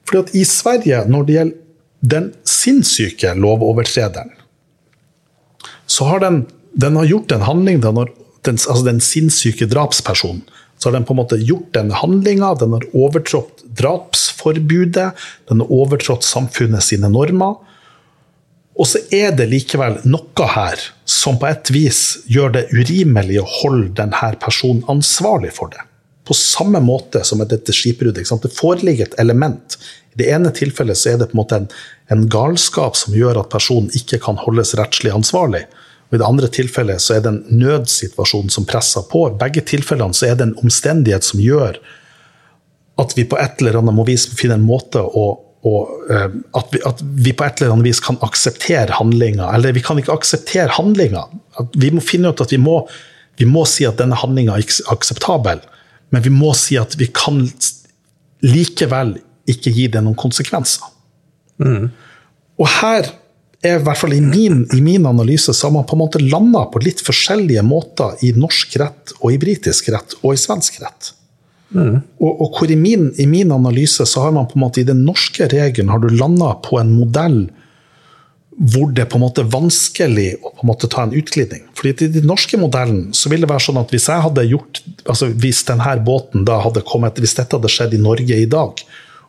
Fordi at i Sverige, når det gjelder den sinnssyke lovovertrederen, så har den, den har gjort en handling, den, har, den, altså den sinnssyke drapspersonen, så har den på en måte gjort den handlinga, den har overtrådt drapsforbudet, den har overtrådt samfunnet sine normer. Og så er det likevel noe her som på et vis gjør det urimelig å holde denne personen ansvarlig for det. På samme måte som med dette skipbruddet. Det foreligger et element. I det ene tilfellet så er det på en måte en, en galskap som gjør at personen ikke kan holdes rettslig ansvarlig. Og I det andre tilfellet så er det en nødsituasjon som presser på. I begge tilfellene så er det en omstendighet som gjør at vi på et eller annet vis finne en måte å, å eh, at, vi, at vi på et eller annet vis kan akseptere handlinga. Eller vi kan ikke akseptere handlinga. Vi må finne ut at vi må, vi må si at denne handlinga er akseptabel, men vi må si at vi kan likevel ikke gi det noen konsekvenser. Og her er i hvert fall i min, i min analyse så har man på en måte landa på litt forskjellige måter i norsk rett og i britisk rett og i svensk rett. Og, og hvor i min, i min analyse så har man på en måte i den norske regelen har du landa på en modell hvor det på en måte er vanskelig å på en måte ta en utglidning. Fordi I den norske modellen så vil det være sånn at hvis jeg hadde gjort, altså hvis denne båten da hadde kommet, hvis dette hadde skjedd i Norge i dag,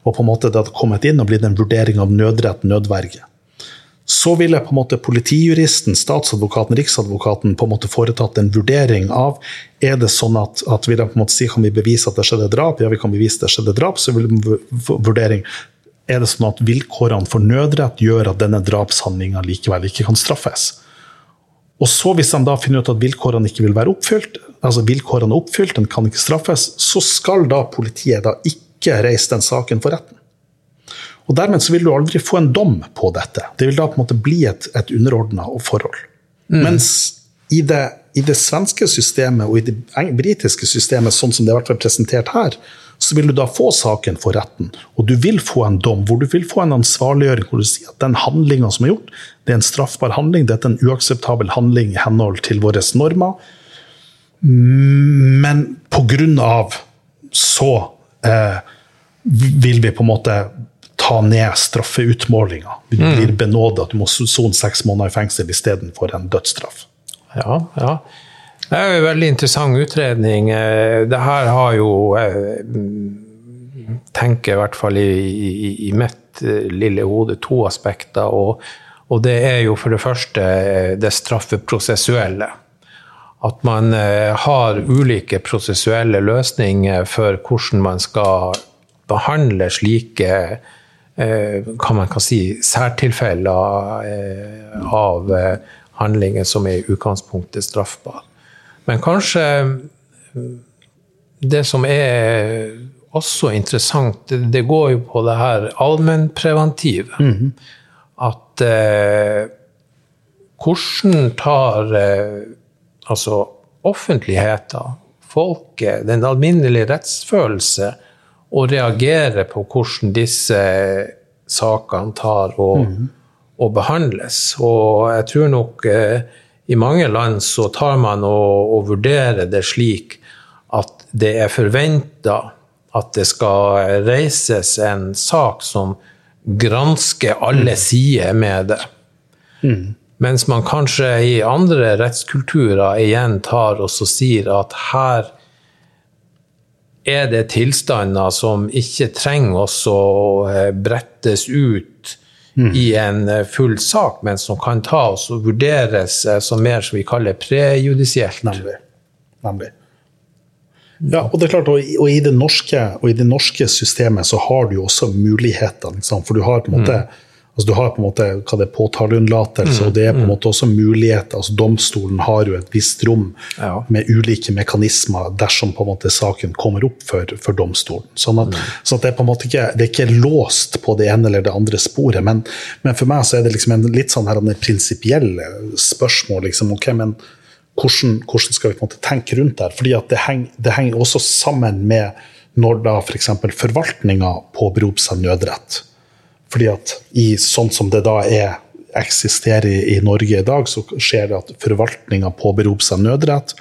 og på en måte det hadde kommet inn og blitt en vurdering av nødrett, nødverge, så ville på en måte politijuristen, statsadvokaten, riksadvokaten på en måte foretatt en vurdering av er det sånn at, at jeg på en måte si kan vi bevise at det skjedde drap, ja vi kan bevise at det skjedde drap, så vil de vurdering. Er det sånn at vilkårene for nødrett gjør at denne drapshandlinga likevel ikke kan straffes. Og så Hvis de da finner ut at vilkårene ikke vil være oppfylt, altså vilkårene er oppfylt, den kan ikke straffes, så skal da politiet da ikke reise den saken for retten. Og Dermed så vil du aldri få en dom på dette. Det vil da på en måte bli et, et underordna forhold. Mens i det, i det svenske systemet og i det britiske systemet, sånn som det har vært presentert her, så vil du da få saken for retten. Og du vil få en dom hvor du vil få en ansvarliggjøring hvor du sier at den handlinga som er gjort, det er en straffbar handling, dette er en uakseptabel handling i henhold til våre normer. Men av så eh, vil vi på en måte ta ned straffeutmålinga. Du blir benådet at du må sone seks måneder i fengsel istedenfor en dødsstraff. Ja, ja. Det er jo en veldig interessant utredning. Eh, Det her har jo eh, mm, tenker i hvert fall i, i, i mitt eh, lille hode to aspekter. Og, og det er jo for det første det straffeprosessuelle. At man eh, har ulike prosessuelle løsninger for hvordan man skal behandle slike eh, hva man kan si, særtilfeller eh, av handlinger som er i utgangspunktet straffbare. Men kanskje det som er også interessant, det, går jo på det her allmennpreventive. At eh, hvordan tar eh, altså offentligheten, folket, den alminnelige rettsfølelse, og reagere på hvordan disse sakene tar og, og behandles. Og jeg tror nok eh, i mange land så tar man og, og vurderer det slik at det er forventa at det skal reises en sak som gransker alle sider med det. Mens man kanskje i andre rettskulturer igjen tar og sier at her er det tilstander som ikke trenger oss å eh, brettes ut i en eh, full sak, men som kan tas og vurderes eh, som mer som vi kaller prejudisielt. Nemlig. Nemlig. Ja, og det er klart, og i, det norske, og i det norske systemet så har du jo også muligheter. Liksom, for du har på en måte Altså, du har på en måte hva det er påtaleunnlatelse, og det er på en måte også muligheter. Altså, domstolen har jo et visst rom Ja. med ulike mekanismer dersom på en måte saken kommer opp for, for domstolen. Sånn at, sånn at det, er på en måte ikke, det er ikke låst på det ene eller det andre sporet. Men, men for meg så er det liksom en litt sånn her prinsipiell spørsmål. Liksom, ok, men hvordan, hvordan skal vi på en måte tenke rundt der? Fordi at det henger, det henger også sammen med når da f.eks. For forvaltninga påberoper seg nødrett. Fordi at i sånn som det da er eksisterer i, Norge i dag, så skjer det at forvaltninga påberoper seg nødrett.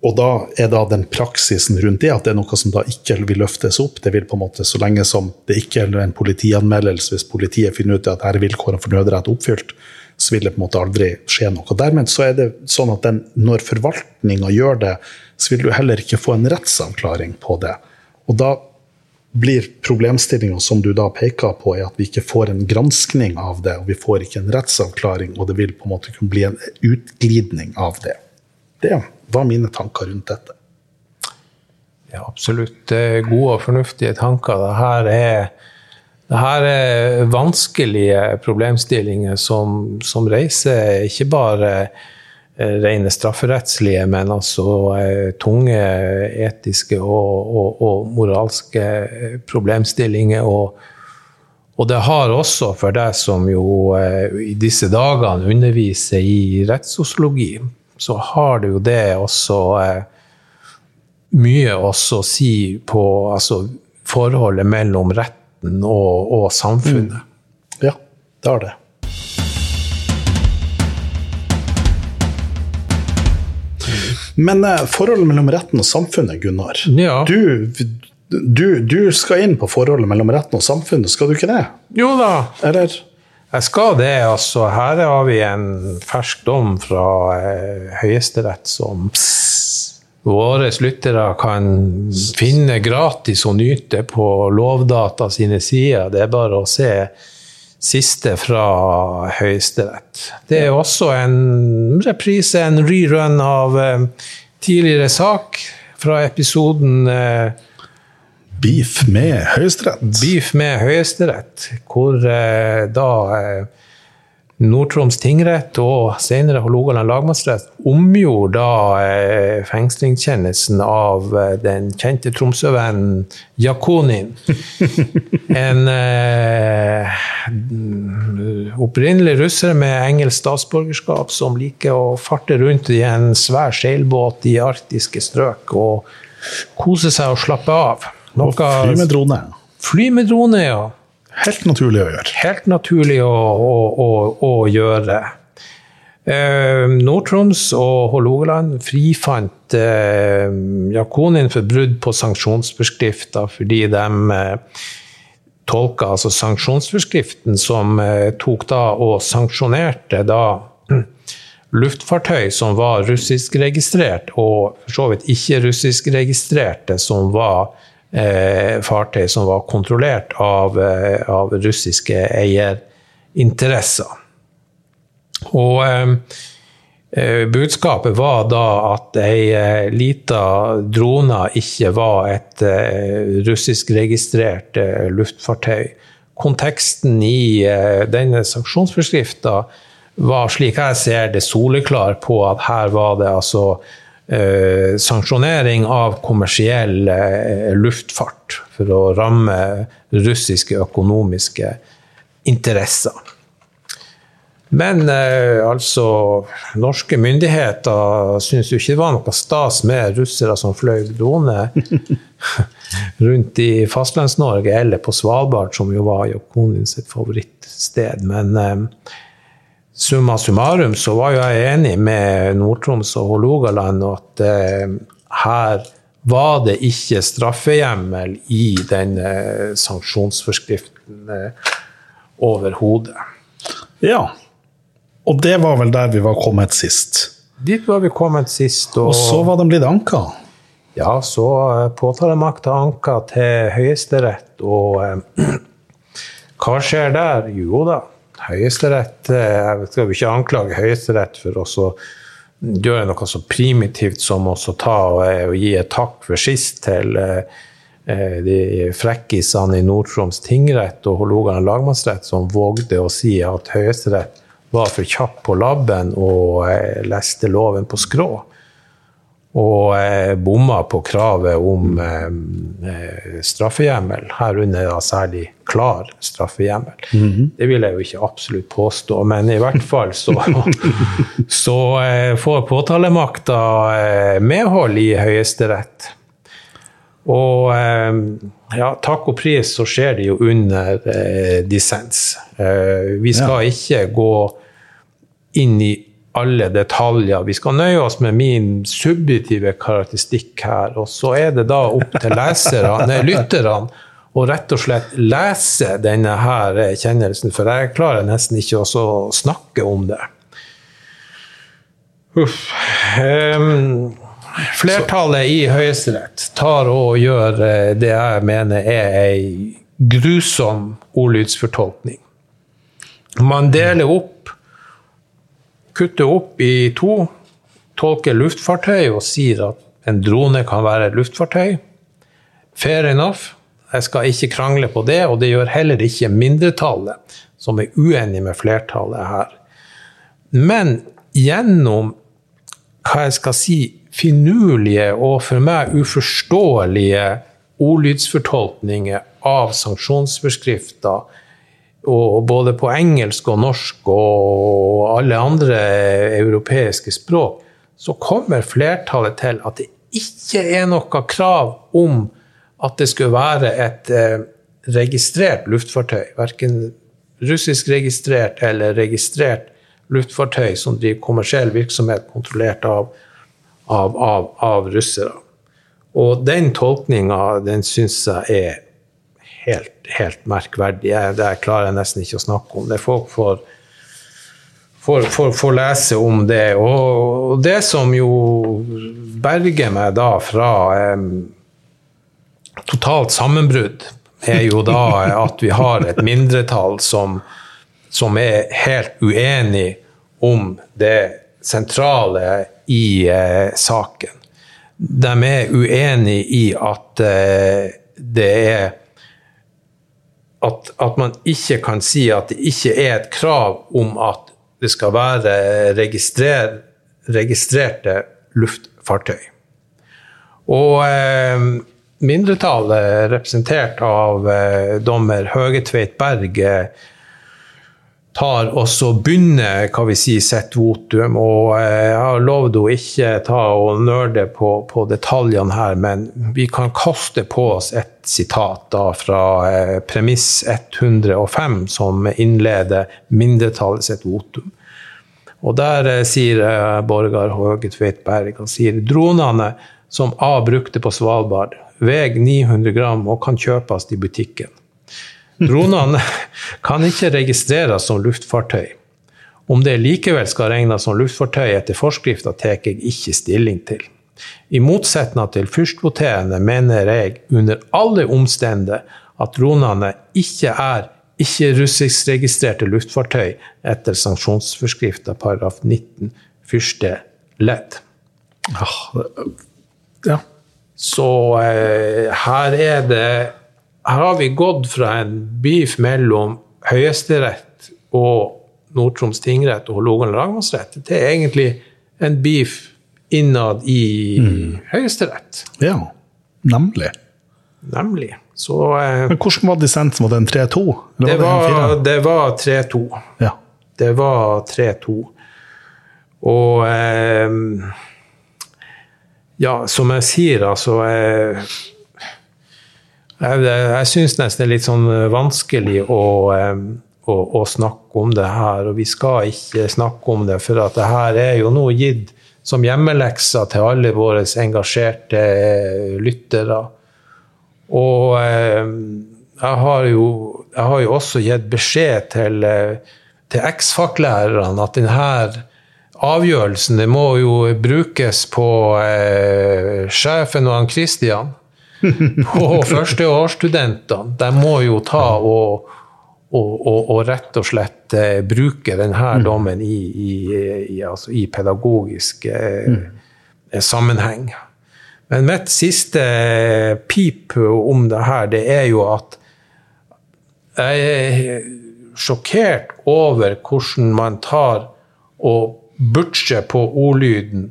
Og da er da den praksisen rundt det at det er noe som da ikke vil løftes opp. Det vil på en måte, Så lenge som det ikke er en politianmeldelse, hvis politiet finner ut at her er vilkårene for nødrett oppfylt, så vil det på en måte aldri skje noe. Dermed så er det sånn at den, når forvaltninga gjør det, så vil du heller ikke få en rettsavklaring på det. Og da blir problemstillinga som du da peker på, er at vi ikke får en granskning av det, og vi får ikke en rettsavklaring, og det vil på en måte kunne bli en utglidning av det. Det var mine tanker rundt dette. Ja, absolutt. Gode og fornuftige tanker. Det her er, det her er vanskelige problemstillinger som, som reiser ikke bare rene strafferettslige, men altså eh, tunge etiske og, og, og moralske eh, problemstillinger. Og, og det har også, for deg som jo eh, i disse dagene underviser i rettssosiologi, så har det jo det også eh, mye også å si på altså, forholdet mellom retten og, samfunnet. Ja, det har det. Men eh, forholdet mellom retten og samfunnet, Gunnar. Ja. Du, du, du skal inn på forholdet mellom retten og samfunnet, skal du ikke det? Jo da, Eller? jeg skal det. altså. Her har vi en fersk dom fra eh, Høyesterett som våre lyttere kan finne gratis og nyte på Lovdata sine sider. Det er bare å se siste fra Høyesterett. Det er også en reprise, en rerun av eh, tidligere sak fra episoden eh, Beef med Høyesterett. Beef med Høyesterett, hvor eh, da Nord-Troms tingrett og senere Hålogaland lagmannsrett omgjorde da eh, fengslingskjennelsen av eh, den kjente Tromsø-vennen Jakonin. *laughs* En eh, opprinnelig russer med engelsk statsborgerskap som liker å farte rundt i en svær seilbåt i arktiske strøk og kose seg og slappe av. Og fly med drone. Fly med drone, ja. Helt naturlig å gjøre. Helt naturlig å, å, å, å gjøre. Eh, Nord-Troms og Hålogaland frifant eh, Jakonin for brudd på sanksjonsforskrifta fordi de eh, tolka altså sanksjonsforskriften som eh, tok da og sanksjonerte da *clears throat* luftfartøy som var russiskregistrert, og for så vidt ikke russiskregistrerte som var fartøy som var kontrollert av, eh, av russiske eierinteresser. Og eh, eh, budskapet var da at ei eh, lita drone ikke var et eh, russiskregistrert eh, luftfartøy. Konteksten i eh, denne sanksjonsforskrifta var, slik jeg ser det, soleklar på at her var det altså eh, sanksjonering av kommersiell eh, luftfart for å ramme russiske økonomiske interesser. Men eh, altså Norske myndigheter syntes jo ikke det var noe stas med russere som fløy drone *laughs* rundt i Fastlands-Norge eller på Svalbard, som jo var Jokonin sitt favorittsted. Men eh, summa summarum så var jo jeg enig med Nord-Troms og Hålogaland at eh, her var det ikke straffehjemmel i den eh, sanksjonsforskriften eh, overhodet. Ja. Og det var vel der vi var kommet sist. Dit var vi kommet sist. Og, Og så var den blitt anka. ja, så eh, påtalemakta anka til Høyesterett, og eh, *clears throat* hva skjer der? Jo da, Høyesterett eh, Jeg skal jo ikke anklage Høyesterett for å gjøre noe så primitivt som å ta eh, og gi et takk for sist til eh, de frekkisene i Nord-Troms tingrett og Hålogaland lagmannsrett som vågde å si at Høyesterett var for kjapp på labben og leste loven på skrå. Og bomma på kravet om eh, eh straffehjemmel, herunder særlig klar straffehjemmel. Det vil jeg jo ikke absolutt påstå, men i hvert fall så, *laughs* så eh, får påtalemakta eh, medhold i Høyesterett. Og eh, ja, takk og pris så skjer det jo under eh, dissens. Eh, vi skal ikke gå inn i alle detaljer. Vi skal nøye oss med min subjektive karakteristikk her. Og så er det da opp til leserne, lytterne å rett og slett lese denne her kjennelsen, for jeg klarer nesten ikke å snakke om det. Uff. Um, flertallet i Høyesterett tar og gjør eh, det jeg mener er ei grusom ordlydsfortolkning. Man deler opp kutter opp i to, tolker luftfartøy og sier at en drone kan være et luftfartøy. Fair enough. Jeg skal ikke krangle på det, og det gjør heller ikke mindretallet, som er uenig med flertallet her. Men gjennom hva jeg skal si, finurlige og for meg uforståelige ordlydsfortolkninger av sanksjonsforskrifter og både på engelsk og norsk og alle andre europeiske språk, så kommer flertallet til at det ikke er noe krav om at det skulle være et eh, registrert luftfartøy. Verken russisk registrert eller registrert luftfartøy som driver kommersiell virksomhet kontrollert av, av, av, av russere. Og den tolkninga, den syns jeg er helt, helt merkverdig. Det klarer jeg nesten ikke å snakke om. Det Folk får, får, får, får lese om det. Og det som jo berger meg da fra eh, totalt sammenbrudd, er jo da at vi har et mindretall som, som er helt uenig om det sentrale i eh, saken. De er uenig i at eh, det er at, at, man ikke kan si at det ikke er et krav om at det skal være registrer, registrerte luftfartøy. Og eh, mindretallet, representert av eh, dommer Høgetveit Berg, eh, tar også begynner hva vi sier, sitt votum. Og eh, jeg har lovd å ikke ta og nerde på, på, detaljene her, men vi kan kaste på oss et sitat da fra eh, premiss 105, som innleder mindretallet sitt votum. Og der eh, sier eh, Borgar Håge Tveit Berg han sier dronene som A brukte på Svalbard, veier 900 gram og kan kjøpes i butikken. Dronene *laughs* kan ikke registreres som luftfartøy. Om det likevel skal regnes som luftfartøy etter forskrifta, tar jeg ikke stilling til. I motsetning til førstvoterende mener jeg under alle omstendigheter at dronene ikke er ikke-russiskregistrerte luftfartøy etter sanksjonsforskrifta paragraf 19 første ledd. Ja. Så eh, her er det her har vi gått fra en beef mellom Høyesterett og Nord-Troms tingrett og Hålogaland lagmannsrett til egentlig en beef innad i mm. Høyesterett. Ja, nemlig. Nemlig. Så eh, Men hvordan var dissensen? Var det en 3-2? Det var, det var 3-2. Ja. Det var 3-2. Og eh, Ja, som jeg sier, altså Jeg, jeg, jeg syns nesten det er litt sånn eh, vanskelig å, eh, å, å, snakke om det her. Og vi skal ikke snakke om det, for at det her er jo nå gitt som hjemmelekser til alle våre engasjerte eh, lyttere. Og jeg har jo, jeg har jo også gitt beskjed til, til eks-FAC-lærerne at denne avgjørelsen det må jo brukes på eh, sjefen og han Christian på *laughs* førsteårsstudentene. De må jo ta og, og, og, og rett og slett eh, bruke denne mm. dommen i, i, i, altså i pedagogisk eh, mm. sammenheng. Men mitt siste pip om det her, det er jo at jeg er sjokkert over hvordan man tar og butcher på ordlyden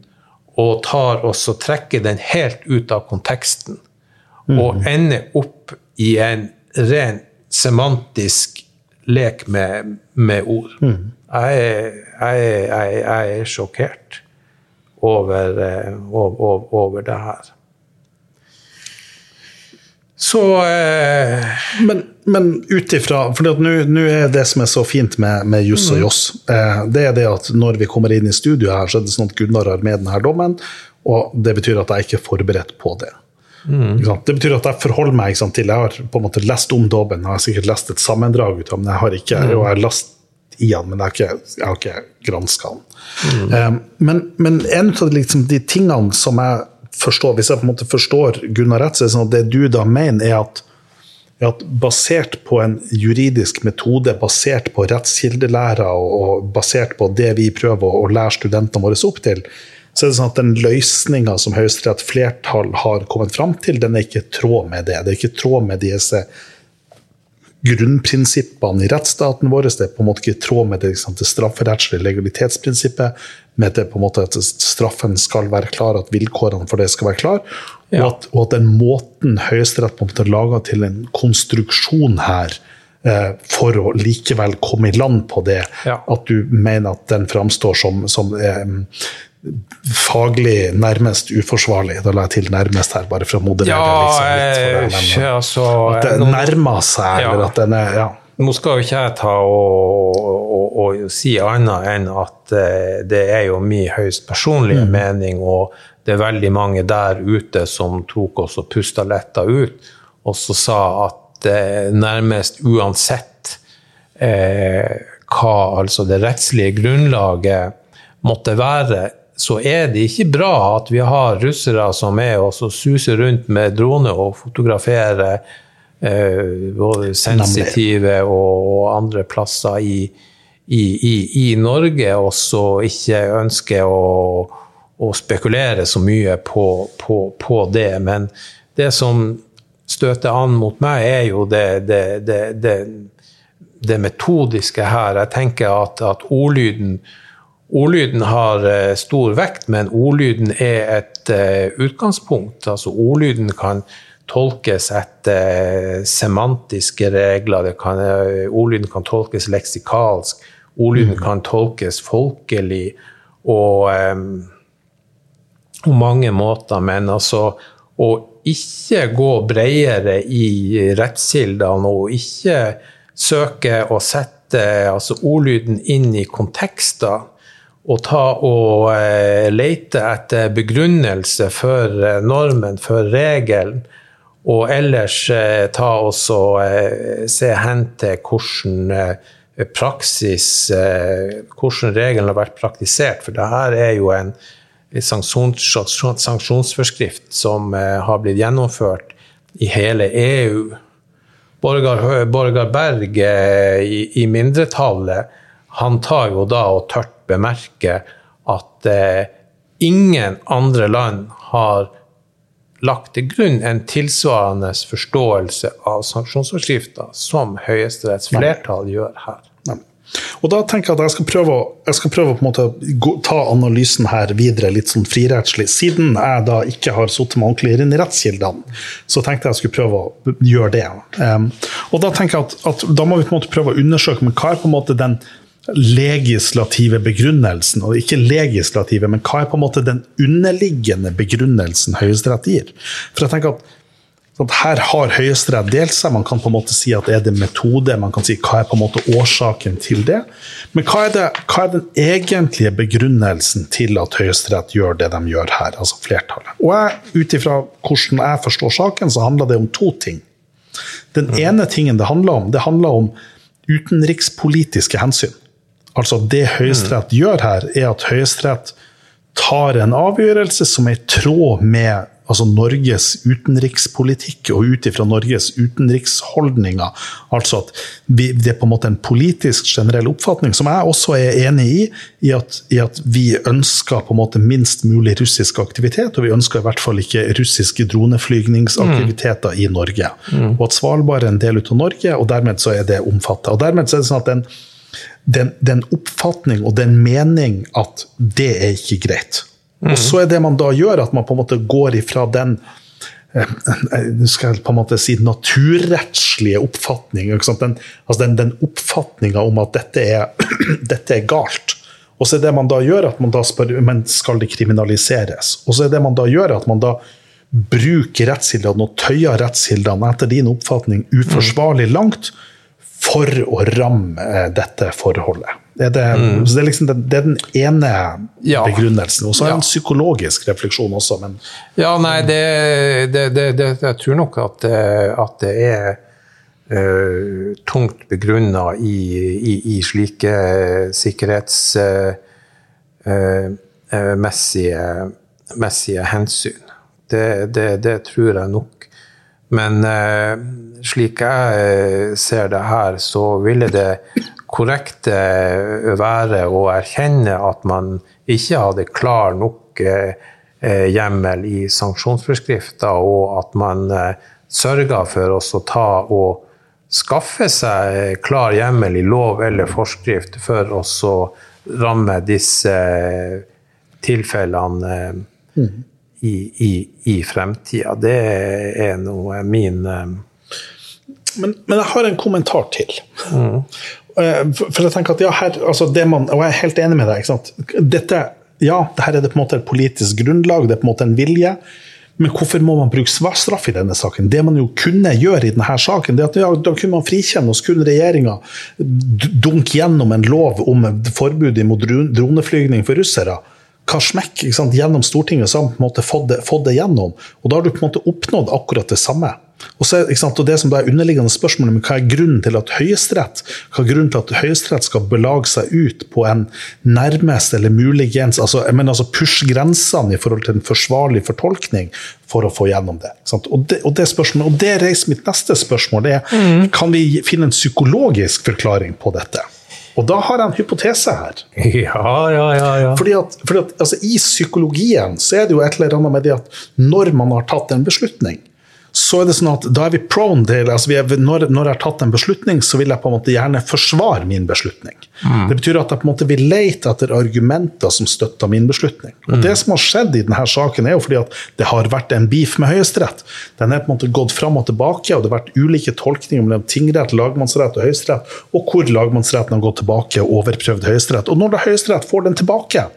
og tar og trekker den helt ut av konteksten. Og ender opp i en ren semantisk lek med, med ord. Jeg, er- jeg, er- jeg, jeg er sjokkert over, eh, over, over det her. Så eh, Men, men ut ifra For nå er det som er så fint med, med juss og joss, eh, det er det at når vi kommer inn i studio her, så er det sånn at Gunnar har med denne dommen, og det betyr at jeg ikke er forberedt på det. Sant? Det betyr at jeg forholder meg sant, til Jeg har på en måte lest om dommen, jeg har sikkert lest et sammendrag ut av den, jeg har ikke og jeg har lest i den, men jeg har ikke, jeg har ikke granska den. Eh, men, men en av de, liksom, de tingene som jeg forstår, hvis jeg på en måte forstår Gunnar rett, så er det sånn at det du da mener, er at er at basert på en juridisk metode, basert på rettskildelæra og, og basert på det vi prøver å, å lære studentene våre opp til, så er det sånn at den løsninga som Høyesterett flertall har kommet fram til, den er ikke i tråd med det. Det er ikke i tråd med disse grunnprinsippene i rettsstaten vår. Det er på en måte ikke i tråd med det, liksom, det strafferettslige legalitetsprinsippet, med det på en måte at straffen skal være klar, at vilkårene for det skal være klar, Ja. og, at, og at den måten Høyesterett på en måte laga til en konstruksjon her, eh, for å likevel komme i land på det, Ja. at du mener at den framstår som, som eh, faglig nærmest uforsvarlig. Da la jeg til 'nærmest' her, bare for å moderere Ja, liksom litt. Det, altså, at det nå- nærmer seg, Ja. eller at den er ja. Nå skal jo ikke jeg ta og, og, og si annet enn at eh, det er jo min høyst personlige mening, og det er veldig mange der ute som tok oss og pusta letta ut, og så sa at eh, nærmest uansett eh, hva altså det rettslige grunnlaget måtte være, så er det ikke bra at vi har russere som er og så suser rundt med drone og fotograferer eh, både sensitive og, og andre plasser i, i, i, i Norge, og så ikke ønsker å, å spekulere så mye på, på, på det. Men det som støter an mot meg, er jo det, det, det, det, det metodiske her. Jeg tenker at, at ordlyden Ordlyden har eh, stor vekt, men ordlyden er et eh, utgangspunkt. Altså ordlyden kan tolkes etter eh, semantiske regler, det kan, ordlyden kan tolkes leksikalsk, ordlyden kan tolkes folkelig og um, på mange måter, men altså å ikke gå bredere i rettskildene og ikke søke å sette altså ordlyden inn i kontekster og ta og eh, lete etter begrunnelse for eh, normen, for regelen, og ellers eh, ta og se hen til hvordan praksis, hvordan regelen har vært praktisert, for det her er jo en sanksjons, sanksjonsforskrift som har blitt gjennomført i hele EU. Borgar, Borgar Berg i, i mindretallet, han tar jo da og tørt bemerke at eh, ingen andre land har lagt til grunn en tilsvarende forståelse av sanksjonsforskrifter som Høyesteretts flertall gjør her. Nei. Og da tenker jeg at jeg skal prøve, jeg skal prøve å ta analysen her videre litt sånn frirettslig. Siden jeg da ikke har sittet meg ordentlig inn i rettskildene, så tenkte jeg jeg skulle prøve å gjøre det. Um, og da tenker jeg at, at da må vi på en måte prøve å undersøke men hva er på en måte den legislative begrunnelsen, og ikke legislative, men hva er på en måte den underliggende begrunnelsen Høyesterett gir? For jeg tenker at Sånn, her har Høyesterett delt seg. Man kan på en måte si at er det metode, man kan si hva er på en måte årsaken til det. Men hva er, det, hva er den egentlige begrunnelsen til at Høyesterett gjør det de gjør her, altså flertallet? Og Ut ifra hvordan jeg forstår saken, så handler det om to ting. Den ene tingen det handler om, det handler om utenrikspolitiske hensyn. Altså Det Høyesterett gjør her, er at Høyesterett tar en avgjørelse som er i tråd med altså Norges utenrikspolitikk og ut ifra Norges utenriksholdninger. Altså at vi, det er på en måte en politisk generell oppfatning, som jeg også er enig i, i at, i at vi ønsker på en måte minst mulig russisk aktivitet, og vi ønsker i hvert fall ikke russiske droneflygningsaktiviteter mm. i Norge. Mm. Og at Svalbard er en del ut av Norge, og dermed så er det omfattet. Og dermed så er det sånn at den, den, den oppfatning og den mening at det er ikke greit. Mm. Og så er det man da gjør, at man på en måte går ifra den eh, eh, skal jeg på en måte si naturrettslige oppfatning. Den, altså den, den oppfatninga om at dette er, *clears throat* dette er, galt. Og så er det man da gjør, at man da spør men skal det kriminaliseres. Og så er det man da gjør, at man da bruker rettskildene og tøyer rettskildene etter din oppfatning uforsvarlig langt for å ramme eh, dette forholdet. Det er, det, mm. det, er liksom det er, den, ene ja. begrunnelsen. Og så er det ja. en psykologisk refleksjon også. Men, ja, nei, det, Jeg tror nok at, at det er uh, tungt begrunna i, i, i, slike sikkerhetsmessige uh, hensyn. Det, tror jeg nok. Men uh, slik jeg ser det her, så ville det korrekte være å erkjenne at man ikke hadde klar nok eh, hjemmel i sanksjonsforskrifter, og at man eh, sørga for å ta og skaffe seg klar hjemmel i lov eller forskrift for å ramme disse tilfellene mm. i, i, i fremtida. Det er noe min men, men, jeg har en kommentar til. Mm. For jeg tenker at ja, her, altså man, Og jeg er helt enig med deg. ikke sant? Dette, ja, her er det på en måte et politisk grunnlag, det er på en måte en vilje. Men hvorfor må man bruke straff i denne saken? Det man jo kunne gjøre i denne saken, det er at ja, da kunne man frikjenne, og så kunne regjeringa dunke gjennom en lov om forbud mot droneflygning for russere. Hva smekk gjennom Stortinget, så har man fått det, fått det gjennom. Og da har du på en måte oppnådd akkurat det samme. Og, så, og Det som da er underliggende spørsmålet men hva er grunnen til at Høyesterett hva er grunnen til at Høyesterett skal belage seg ut på en nærmest eller muligens altså, jeg mener altså Push grensene i forhold til en forsvarlig fortolkning for å få gjennom det. Og det, og det, og det reiser mitt neste spørsmål. det er, mm. Kan vi finne en psykologisk forklaring på dette? Og da har jeg en hypotese her. *laughs* Ja, ja, ja. ja. Fordi at, fordi at altså, I psykologien så er det jo et eller annet med det at når man har tatt en beslutning, så er det sånn at da er vi prone til altså er, når, når, jeg har tatt en beslutning, så vil jeg på en måte gjerne forsvare min beslutning. Mm. Det betyr at jeg på en måte vil lete etter argumenter som støtter min beslutning. Og mm. Det som har skjedd i denne saken, er jo fordi at det har vært en beef med Høyesterett. Den er på en måte gått fram og tilbake, og det har vært ulike tolkninger mellom tingrett, lagmannsrett og Høyesterett, og hvor lagmannsretten har gått tilbake og overprøvd Høyesterett. Og når da Høyesterett får den tilbake,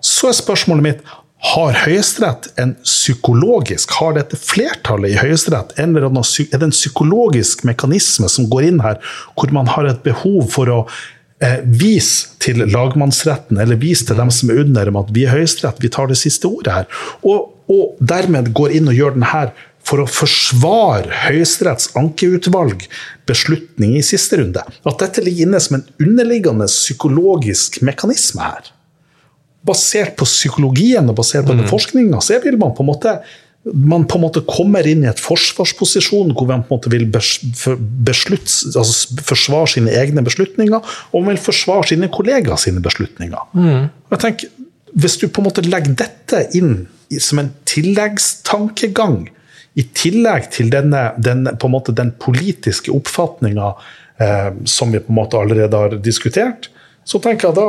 så er spørsmålet mitt har Høyesterett en psykologisk Har dette flertallet i Høyesterett er det en psykologisk mekanisme som går inn her, hvor man har et behov for å eh, vise til lagmannsretten eller vise til dem som er under, dem, at vi er Høyesterett, vi tar det siste ordet her. Og, og dermed går inn og gjør den her for å forsvare Høyesteretts ankeutvalg beslutning i siste runde. At dette ligger inne som en underliggende psykologisk mekanisme her basert på psykologien og basert på mm. forskninga, så vil man på en måte man på en måte kommer inn i et forsvarsposisjon hvor man på en måte vil beslutt, altså forsvare sine egne beslutninger, og man vil forsvare sine kollegaer sine beslutninger. Mm. Jeg tenker, Hvis du på en måte legger dette inn som en tilleggstankegang, i tillegg til denne, denne, på en måte den politiske oppfatninga eh, som vi på en måte allerede har diskutert, så tenker jeg da,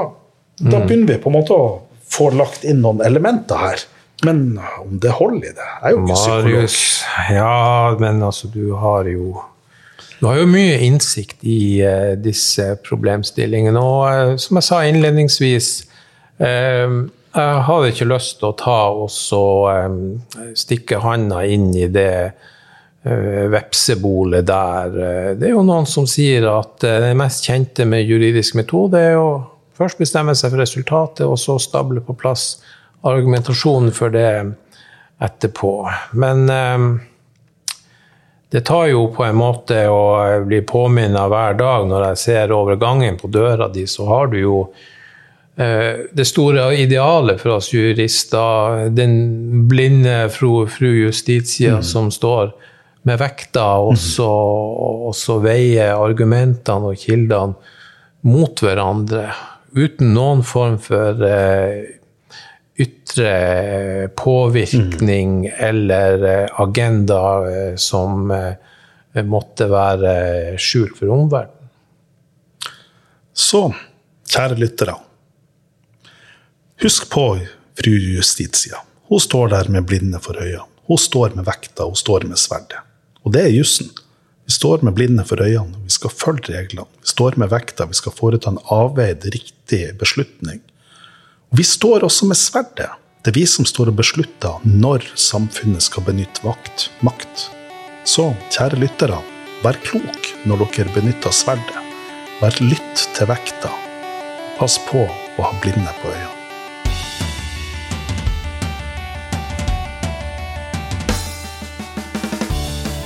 da mm. begynner vi på en måte å får lagt inn noen elementer her. Men om det holder i det er jo ikke Marius, psykolog. Ja, men altså, du har jo du har jo mye innsikt i uh, disse problemstillingene. Og uh, som jeg sa innledningsvis, uh, jeg hadde ikke lyst til å ta og så, stikke handa inn i det vepsebolet der. Det er jo noen som sier at det mest kjente med juridisk metode er å Først bestemme seg for resultatet, og så stable på plass argumentasjonen for det etterpå. Men eh, det tar jo på en måte å bli påminnet hver dag når jeg ser over gangen på døra di, så har du jo eh, det store idealet for oss jurister, den blinde fru, fru Justitia som står med vekta og så, og så veier argumentene og kildene mot hverandre uten noen form for eh, ytre påvirkning eller eh, agenda eh, som eh, måtte være skjult for omverdenen. Så, kjære lyttere. Husk på fru Justitia. Hun står der med blinde for øynene. Hun står med vekta, hun står med sverdet. Og det er jussen. Vi står med blinde for øynene, vi skal følge reglene. Vi står med vekta, vi skal foreta en avveid, riktig beslutning. Vi står også med sverdet. Det er vi som står og beslutter når samfunnet skal benytte vakt, makt. Så, kjære lyttere, vær klok når dere benytter sverdet. Vær lytt til vekta. Pass på å ha blinde på øynene.